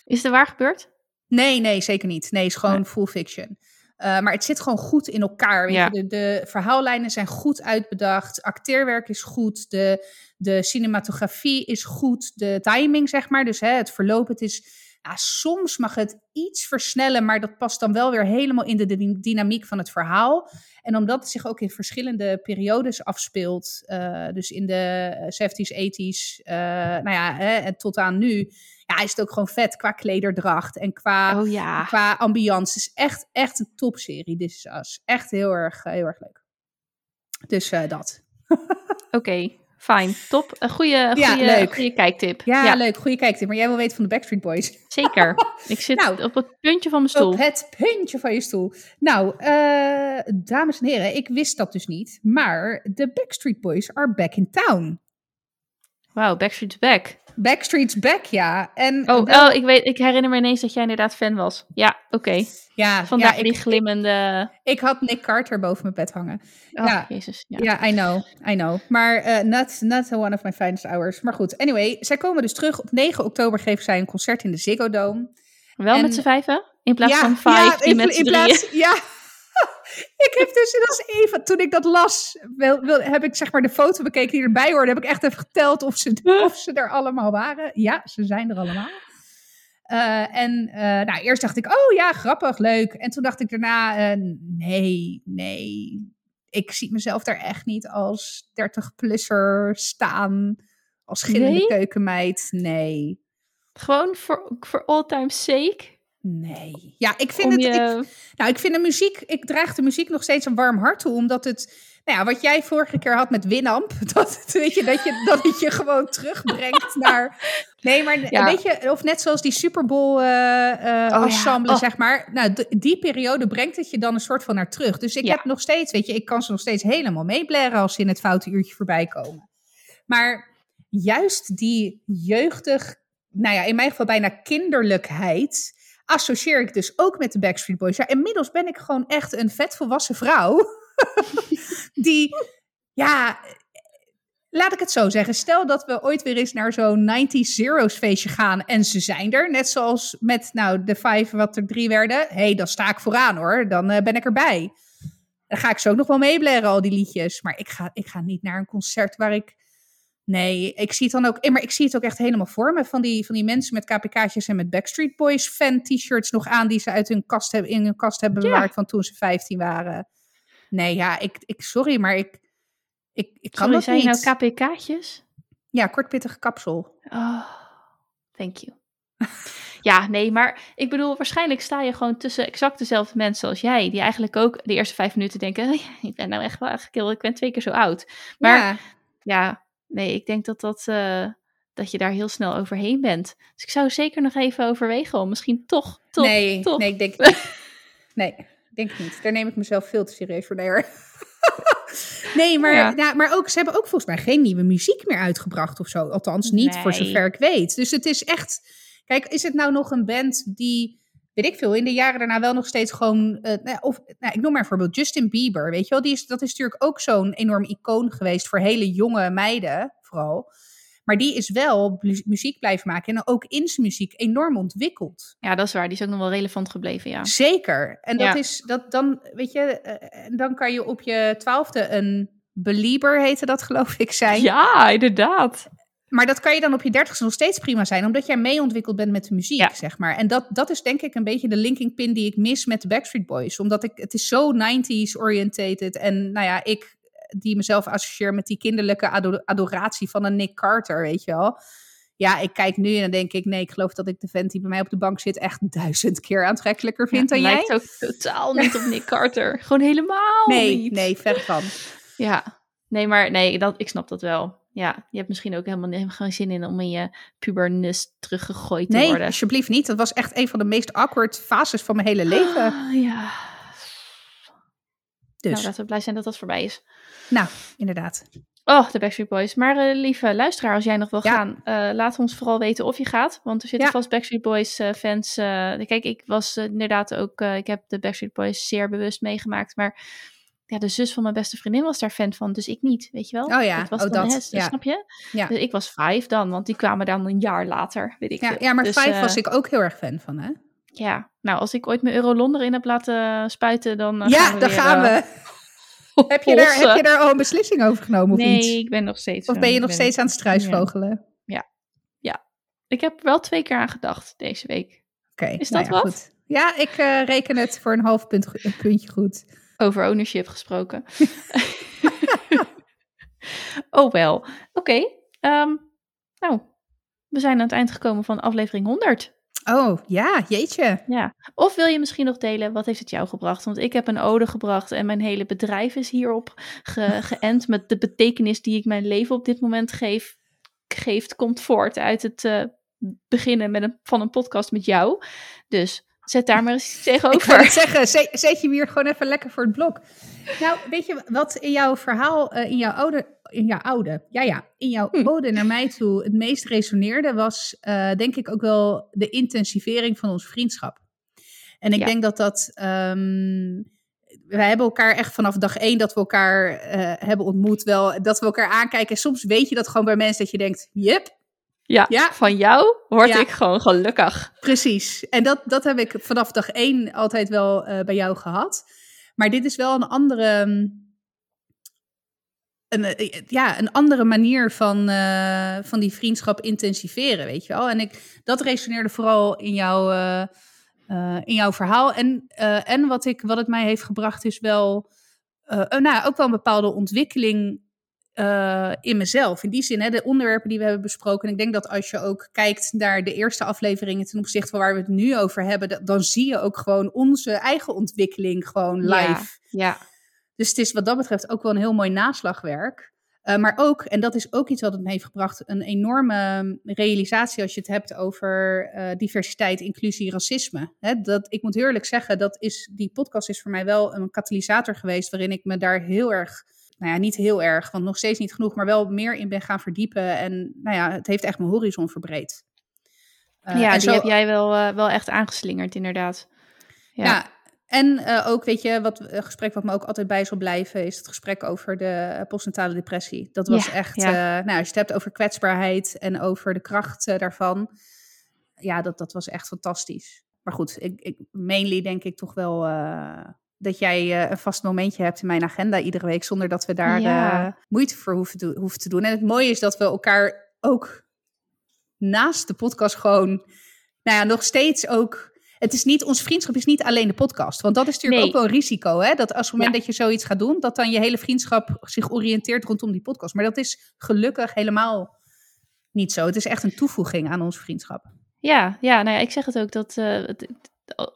is het waar gebeurd? Nee, nee, zeker niet. Nee, het is gewoon Nee. full fiction. Uh, maar het zit gewoon goed in elkaar. Weet Ja. je? De, de verhaallijnen zijn goed uitbedacht. Acteerwerk is goed. De, de cinematografie is goed. De timing, zeg maar. Dus hè, het verloop, het is... Ja, soms mag het iets versnellen, maar dat past dan wel weer helemaal in de, dy- dynamiek van het verhaal. En omdat het zich ook in verschillende periodes afspeelt, uh, dus in de 70s, 80s, uh, nou ja, hè, en tot aan nu, ja, is het ook gewoon vet qua klederdracht en qua, Oh ja. qua ambiance. Het is echt, echt een topserie, This Is Us. Echt heel erg, uh, heel erg leuk. Dus uh, dat. (laughs) Oké, okay, fijn. Top. Een goede, Ja, goede, kijktip. Ja, ja, leuk. Goede kijktip. Maar jij wil weten van de Backstreet Boys. Zeker. (laughs) Ik zit nou, op het puntje van mijn stoel. Op het puntje van je stoel. Nou, uh, dames en heren, ik wist dat dus niet. Maar de Backstreet Boys are back in town. Wauw, Backstreet's back. Backstreet's back, ja. En oh, oh, ik, weet, ik herinner me ineens dat jij inderdaad fan was. Ja, oké. Okay. Ja, Vandaar ja, die glimmende... Ik, ik, had Nick Carter boven mijn bed hangen. Oh, ja. jezus. Ja. ja, I know, I know. Maar uh, not, not one of my finest hours. Maar goed, anyway. Zij komen dus terug. Op 9 oktober geven zij een concert in de Ziggo Dome. Wel en, met z'n vijven? In plaats van vijf, die met z'n drieën? Ja, (laughs) ik heb dus, dat is even, toen ik dat las, wil, wil, heb ik zeg maar de foto bekeken die erbij hoorde. Heb ik echt even geteld of ze, of ze er allemaal waren. Ja, ze zijn er allemaal. Uh, en uh, nou, eerst dacht ik, oh ja, grappig, leuk. En toen dacht ik daarna, uh, nee, nee. Ik zie mezelf daar echt niet als 30-plusser staan. Als gillende nee? keukenmeid, nee. Gewoon voor all time sake? Nee. Ja, ik vind het. Ik, nou, ik vind de muziek. Ik draag de muziek nog steeds een warm hart toe, omdat het. Nou ja, wat jij vorige keer had met Winamp, (laughs) dat, weet je, dat, je, dat het je gewoon terugbrengt (laughs) naar. Nee, maar weet je, of net zoals die Super Bowl uh, uh, ensemble, oh. zeg maar. Nou, die periode brengt het je dan een soort van naar terug. Dus ik heb nog steeds, weet je, ik kan ze nog steeds helemaal meeblaren als ze in het foute uurtje voorbij komen. Maar juist die jeugdig, nou ja, in mijn geval bijna kinderlijkheid associeer ik dus ook met de Backstreet Boys. Ja, inmiddels ben ik gewoon echt een vetvolwassen vrouw. (laughs) die, ja, laat ik het zo zeggen. Stel dat we ooit weer eens naar zo'n 90 Zeros feestje gaan en ze zijn er. Net zoals met, nou, de vijf wat er drie werden. Hé, hey, dan sta ik vooraan hoor. Dan uh, ben ik erbij. Dan ga ik zo ook nog wel meeblaren, al die liedjes. Maar ik ga, ik ga niet naar een concert waar ik Nee, ik zie het dan ook. Maar ik zie het ook echt helemaal voor me. Van die, van die mensen met KPK'tjes en met Backstreet Boys fan t-shirts nog aan. die ze uit hun kast hebben, in hun kast hebben bewaard van toen ze 15 waren. Nee, ja, ik, ik sorry, maar ik, ik, ik kan sorry, dat zijn niet. nou KPK'tjes? Ja, kortpittige kapsel. Oh, thank you. (laughs) ja, nee, maar ik bedoel, waarschijnlijk sta je gewoon tussen exact dezelfde mensen als jij. Die eigenlijk ook de eerste vijf minuten denken: (laughs) ik ben nou echt wel eigenlijk, ik ben twee keer zo oud. Maar ja, ja nee, ik denk dat, dat, uh, dat je daar heel snel overheen bent. Dus ik zou zeker nog even overwegen om misschien toch, toch, nee, toch. Nee, ik denk niet. (laughs) Nee, denk niet. Daar neem ik mezelf veel te serieus voor. Nee, (laughs) nee maar, ja. maar ook, ze hebben ook volgens mij geen nieuwe muziek meer uitgebracht of zo. Althans niet, voor zover ik weet. Dus het is echt... Kijk, is het nou nog een band die weet ik veel, in de jaren daarna wel nog steeds gewoon, uh, nou, of nou, ik noem maar een voorbeeld, Justin Bieber, weet je wel, die is, dat is natuurlijk ook zo'n enorm icoon geweest voor hele jonge meiden, vooral. Maar die is wel muziek blijven maken en ook in zijn muziek enorm ontwikkeld. Ja, dat is waar. Die is ook nog wel relevant gebleven, ja. Zeker. En dat is, dat dan, weet je, uh, dan kan je op je twaalfde een belieber, heette dat geloof ik, zijn. Ja, inderdaad. Maar dat kan je dan op je dertigste nog steeds prima zijn, omdat jij mee ontwikkeld bent met de muziek, zeg maar. En dat, dat is denk ik een beetje de linking pin die ik mis met de Backstreet Boys. Omdat ik, het is zo 90s orientated. En nou ja, ik die mezelf associeer met die kinderlijke adoratie van een Nick Carter, weet je wel. Ja, ik kijk nu en dan denk ik, nee, ik geloof dat ik de vent die bij mij op de bank zit echt (laughs) duizend keer aantrekkelijker vind dan jij. lijkt ook totaal niet op Nick Carter. Gewoon helemaal nee, niet. Nee, ver van. Ja, nee, maar nee, dat, ik snap dat wel ja, je hebt misschien ook helemaal geen zin in om in je pubernus teruggegooid te worden. Nee, alsjeblieft niet. Dat was echt een van de meest awkward fases van mijn hele leven. Ah, ja. Dus. Nou, laten we blij zijn dat dat voorbij is. Nou, inderdaad. Oh, de Backstreet Boys. Maar uh, lieve luisteraar, als jij nog wil gaan, uh, laat ons vooral weten of je gaat. Want er zitten vast Backstreet Boys uh, fans. kijk, ik was inderdaad ook, ik heb de Backstreet Boys zeer bewust meegemaakt. Maar ja, de zus van mijn beste vriendin was daar fan van, dus ik niet, weet je wel? Oh ja, was oh, dat, ja. snap je? Ja. Dus ik was vijf dan, want die kwamen dan een jaar later, weet ik Ja, ja maar dus, vijf was ik ook heel erg fan van, hè? Ja, nou, als ik ooit mijn Eurolon erin heb laten spuiten, dan Ja, gaan we dan gaan we. (laughs) heb, je daar, heb je daar al een beslissing over genomen of nee, iets? Nee, ik ben nog steeds... Of ben je nog steeds aan het struisvogelen? Ja. ja. Ik heb wel twee keer aan gedacht deze week. Oké, Is dat nou wat? Goed. Ja, ik uh, reken het voor een half punt, een puntje goed. Over ownership gesproken. (laughs) oh wel. Oké. Ehm, nou, we zijn aan het eind gekomen van aflevering 100. Oh, ja, jeetje. Ja. Of wil je misschien nog delen, wat heeft het jou gebracht? Want ik heb een ode gebracht en mijn hele bedrijf is hierop ge (laughs) geënt. Met de betekenis die ik mijn leven op dit moment geef, geeft, komt voort uit het uh, beginnen met een, van een podcast met jou. Dus Zet daar maar eens (laughs) tegenover. Ik zeggen, zet, zet je hier gewoon even lekker voor het blok. Nou, weet je wat in jouw verhaal, uh, in jouw oude, in jouw oude, ja ja, in jouw hm. ode naar mij toe het meest resoneerde, was uh, denk ik ook wel de intensivering van ons vriendschap. En ik ja. denk dat dat, um, wij hebben elkaar echt vanaf dag één dat we elkaar uh, hebben ontmoet, wel dat we elkaar aankijken. En soms weet je dat gewoon bij mensen dat je denkt, yep, ja, ja, van jou word ik gewoon gelukkig. Precies. En dat, dat heb ik vanaf dag één altijd wel uh, bij jou gehad. Maar dit is wel een andere, een, ja, een andere manier van, uh, van die vriendschap intensiveren, weet je wel. En ik, dat resoneerde vooral in, jou, uh, in jouw verhaal. En, en wat, ik, wat het mij heeft gebracht is wel, nou, ook wel een bepaalde ontwikkeling uh, in mezelf. In die zin, hè, de onderwerpen die we hebben besproken. En ik denk dat als je ook kijkt naar de eerste afleveringen ten opzichte van waar we het nu over hebben, dan zie je ook gewoon onze eigen ontwikkeling gewoon live. Ja, ja. Dus het is wat dat betreft ook wel een heel mooi naslagwerk. Uh, maar ook, en dat is ook iets wat het me heeft gebracht, een enorme realisatie als je het hebt over uh, diversiteit, inclusie, racisme. Hè, dat, ik moet eerlijk zeggen, dat is, die podcast is voor mij wel een katalysator geweest waarin ik me daar heel erg nou ja, niet heel erg, want nog steeds niet genoeg, maar wel meer in ben gaan verdiepen. En nou ja, het heeft echt mijn horizon verbreed. Uh, ja, die zo... heb jij wel, uh, wel echt aangeslingerd, inderdaad. Ja, ja en uh, ook, weet je, wat een gesprek wat me ook altijd bij zal blijven, is het gesprek over de postnatale depressie. Dat was ja, echt, ja. nou, als je het hebt over kwetsbaarheid en over de kracht daarvan, ja, dat, dat was echt fantastisch. Maar goed, ik, ik, mainly denk ik toch wel dat jij uh, een vast momentje hebt in mijn agenda iedere week, zonder dat we daar ja. uh, moeite voor hoeven, do hoeven te doen. En het mooie is dat we elkaar ook naast de podcast gewoon, nou ja, nog steeds ook. Het is niet, onze vriendschap is niet alleen de podcast. Want dat is natuurlijk nee. ook wel een risico. Hè? Dat als het moment ja. dat je zoiets gaat doen, dat dan je hele vriendschap zich oriënteert rondom die podcast. Maar dat is gelukkig helemaal niet zo. Het is echt een toevoeging aan onze vriendschap. Ja, ja, nou ja, ik zeg het ook dat uh, het,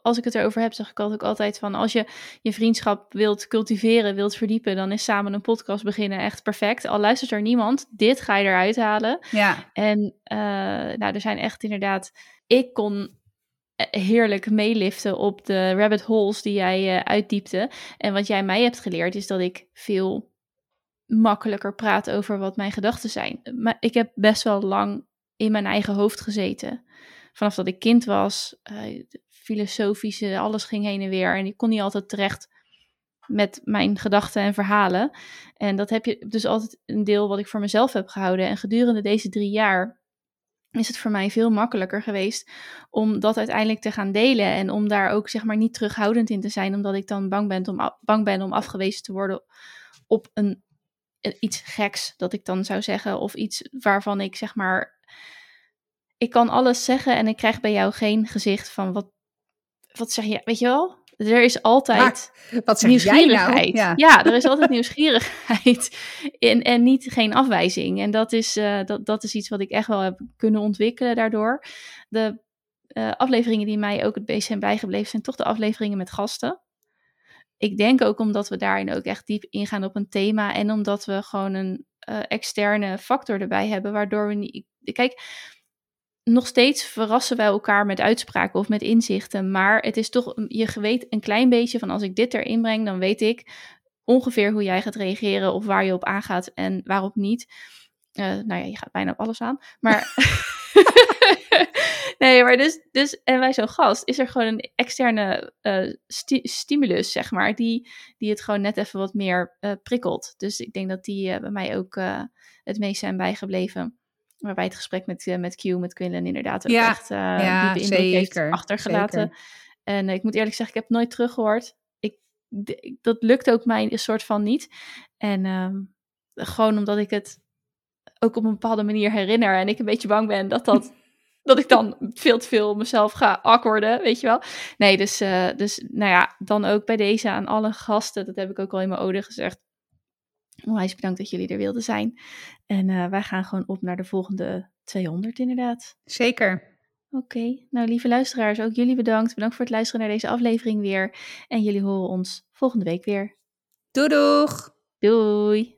als ik het erover heb, zeg ik altijd ook altijd van als je je vriendschap wilt cultiveren, wilt verdiepen, dan is samen een podcast beginnen echt perfect. Al luistert er niemand, dit ga je eruit halen. Ja. En uh, nou, er zijn echt inderdaad, ik kon heerlijk meeliften op de rabbit holes die jij uh, uitdiepte. En wat jij mij hebt geleerd is dat ik veel makkelijker praat over wat mijn gedachten zijn. Maar ik heb best wel lang in mijn eigen hoofd gezeten. Vanaf dat ik kind was, uh, filosofische, alles ging heen en weer. En ik kon niet altijd terecht met mijn gedachten en verhalen. En dat heb je dus altijd een deel wat ik voor mezelf heb gehouden. En gedurende deze drie jaar is het voor mij veel makkelijker geweest om dat uiteindelijk te gaan delen. En om daar ook zeg maar niet terughoudend in te zijn, omdat ik dan bang ben om, bang ben om afgewezen te worden op een, iets geks, dat ik dan zou zeggen. Of iets waarvan ik zeg maar. Ik kan alles zeggen en ik krijg bij jou geen gezicht van wat wat zeg je, weet je wel? Er is altijd maar, wat zeg nieuwsgierigheid. Nou? ja. er is altijd (laughs) nieuwsgierigheid en, en niet geen afwijzing. En dat is, uh, dat, dat is iets wat ik echt wel heb kunnen ontwikkelen daardoor. De uh, afleveringen die mij ook het best zijn bijgebleven zijn toch de afleveringen met gasten. Ik denk ook omdat we daarin ook echt diep ingaan op een thema en omdat we gewoon een uh, externe factor erbij hebben, waardoor we niet. Kijk, nog steeds verrassen wij elkaar met uitspraken of met inzichten. Maar het is toch, je weet een klein beetje van als ik dit erin breng, dan weet ik ongeveer hoe jij gaat reageren of waar je op aangaat en waarop niet. Uh, nou ja, je gaat bijna op alles aan. Maar. (laughs) nee, maar dus, dus. En bij zo'n gast is er gewoon een externe uh, sti stimulus, zeg maar. Die, die het gewoon net even wat meer uh, prikkelt. Dus ik denk dat die bij mij ook het meest zijn bijgebleven waarbij het gesprek met, uh, met Q, met Quillen inderdaad ook ja, echt uh, ja, diepe indruk zeker, heeft achtergelaten. zeker. En uh, ik moet eerlijk zeggen, ik heb nooit teruggehoord. Ik, dat lukt ook mij een soort van niet. En um, gewoon omdat ik het ook op een bepaalde manier herinner en ik een beetje bang ben dat dat... (laughs) dat ik dan veel te veel mezelf ga akkoorden, weet je wel. Nee, dus, dus nou ja, dan ook bij deze aan alle gasten, dat heb ik ook al in mijn ode gezegd Onwijs bedankt dat jullie er wilden zijn. En uh, wij gaan gewoon op naar de volgende 200 inderdaad. Zeker. Oké, okay. nou lieve luisteraars, ook jullie bedankt. Bedankt voor het luisteren naar deze aflevering weer. En jullie horen ons volgende week weer. Doei doeg! Doei!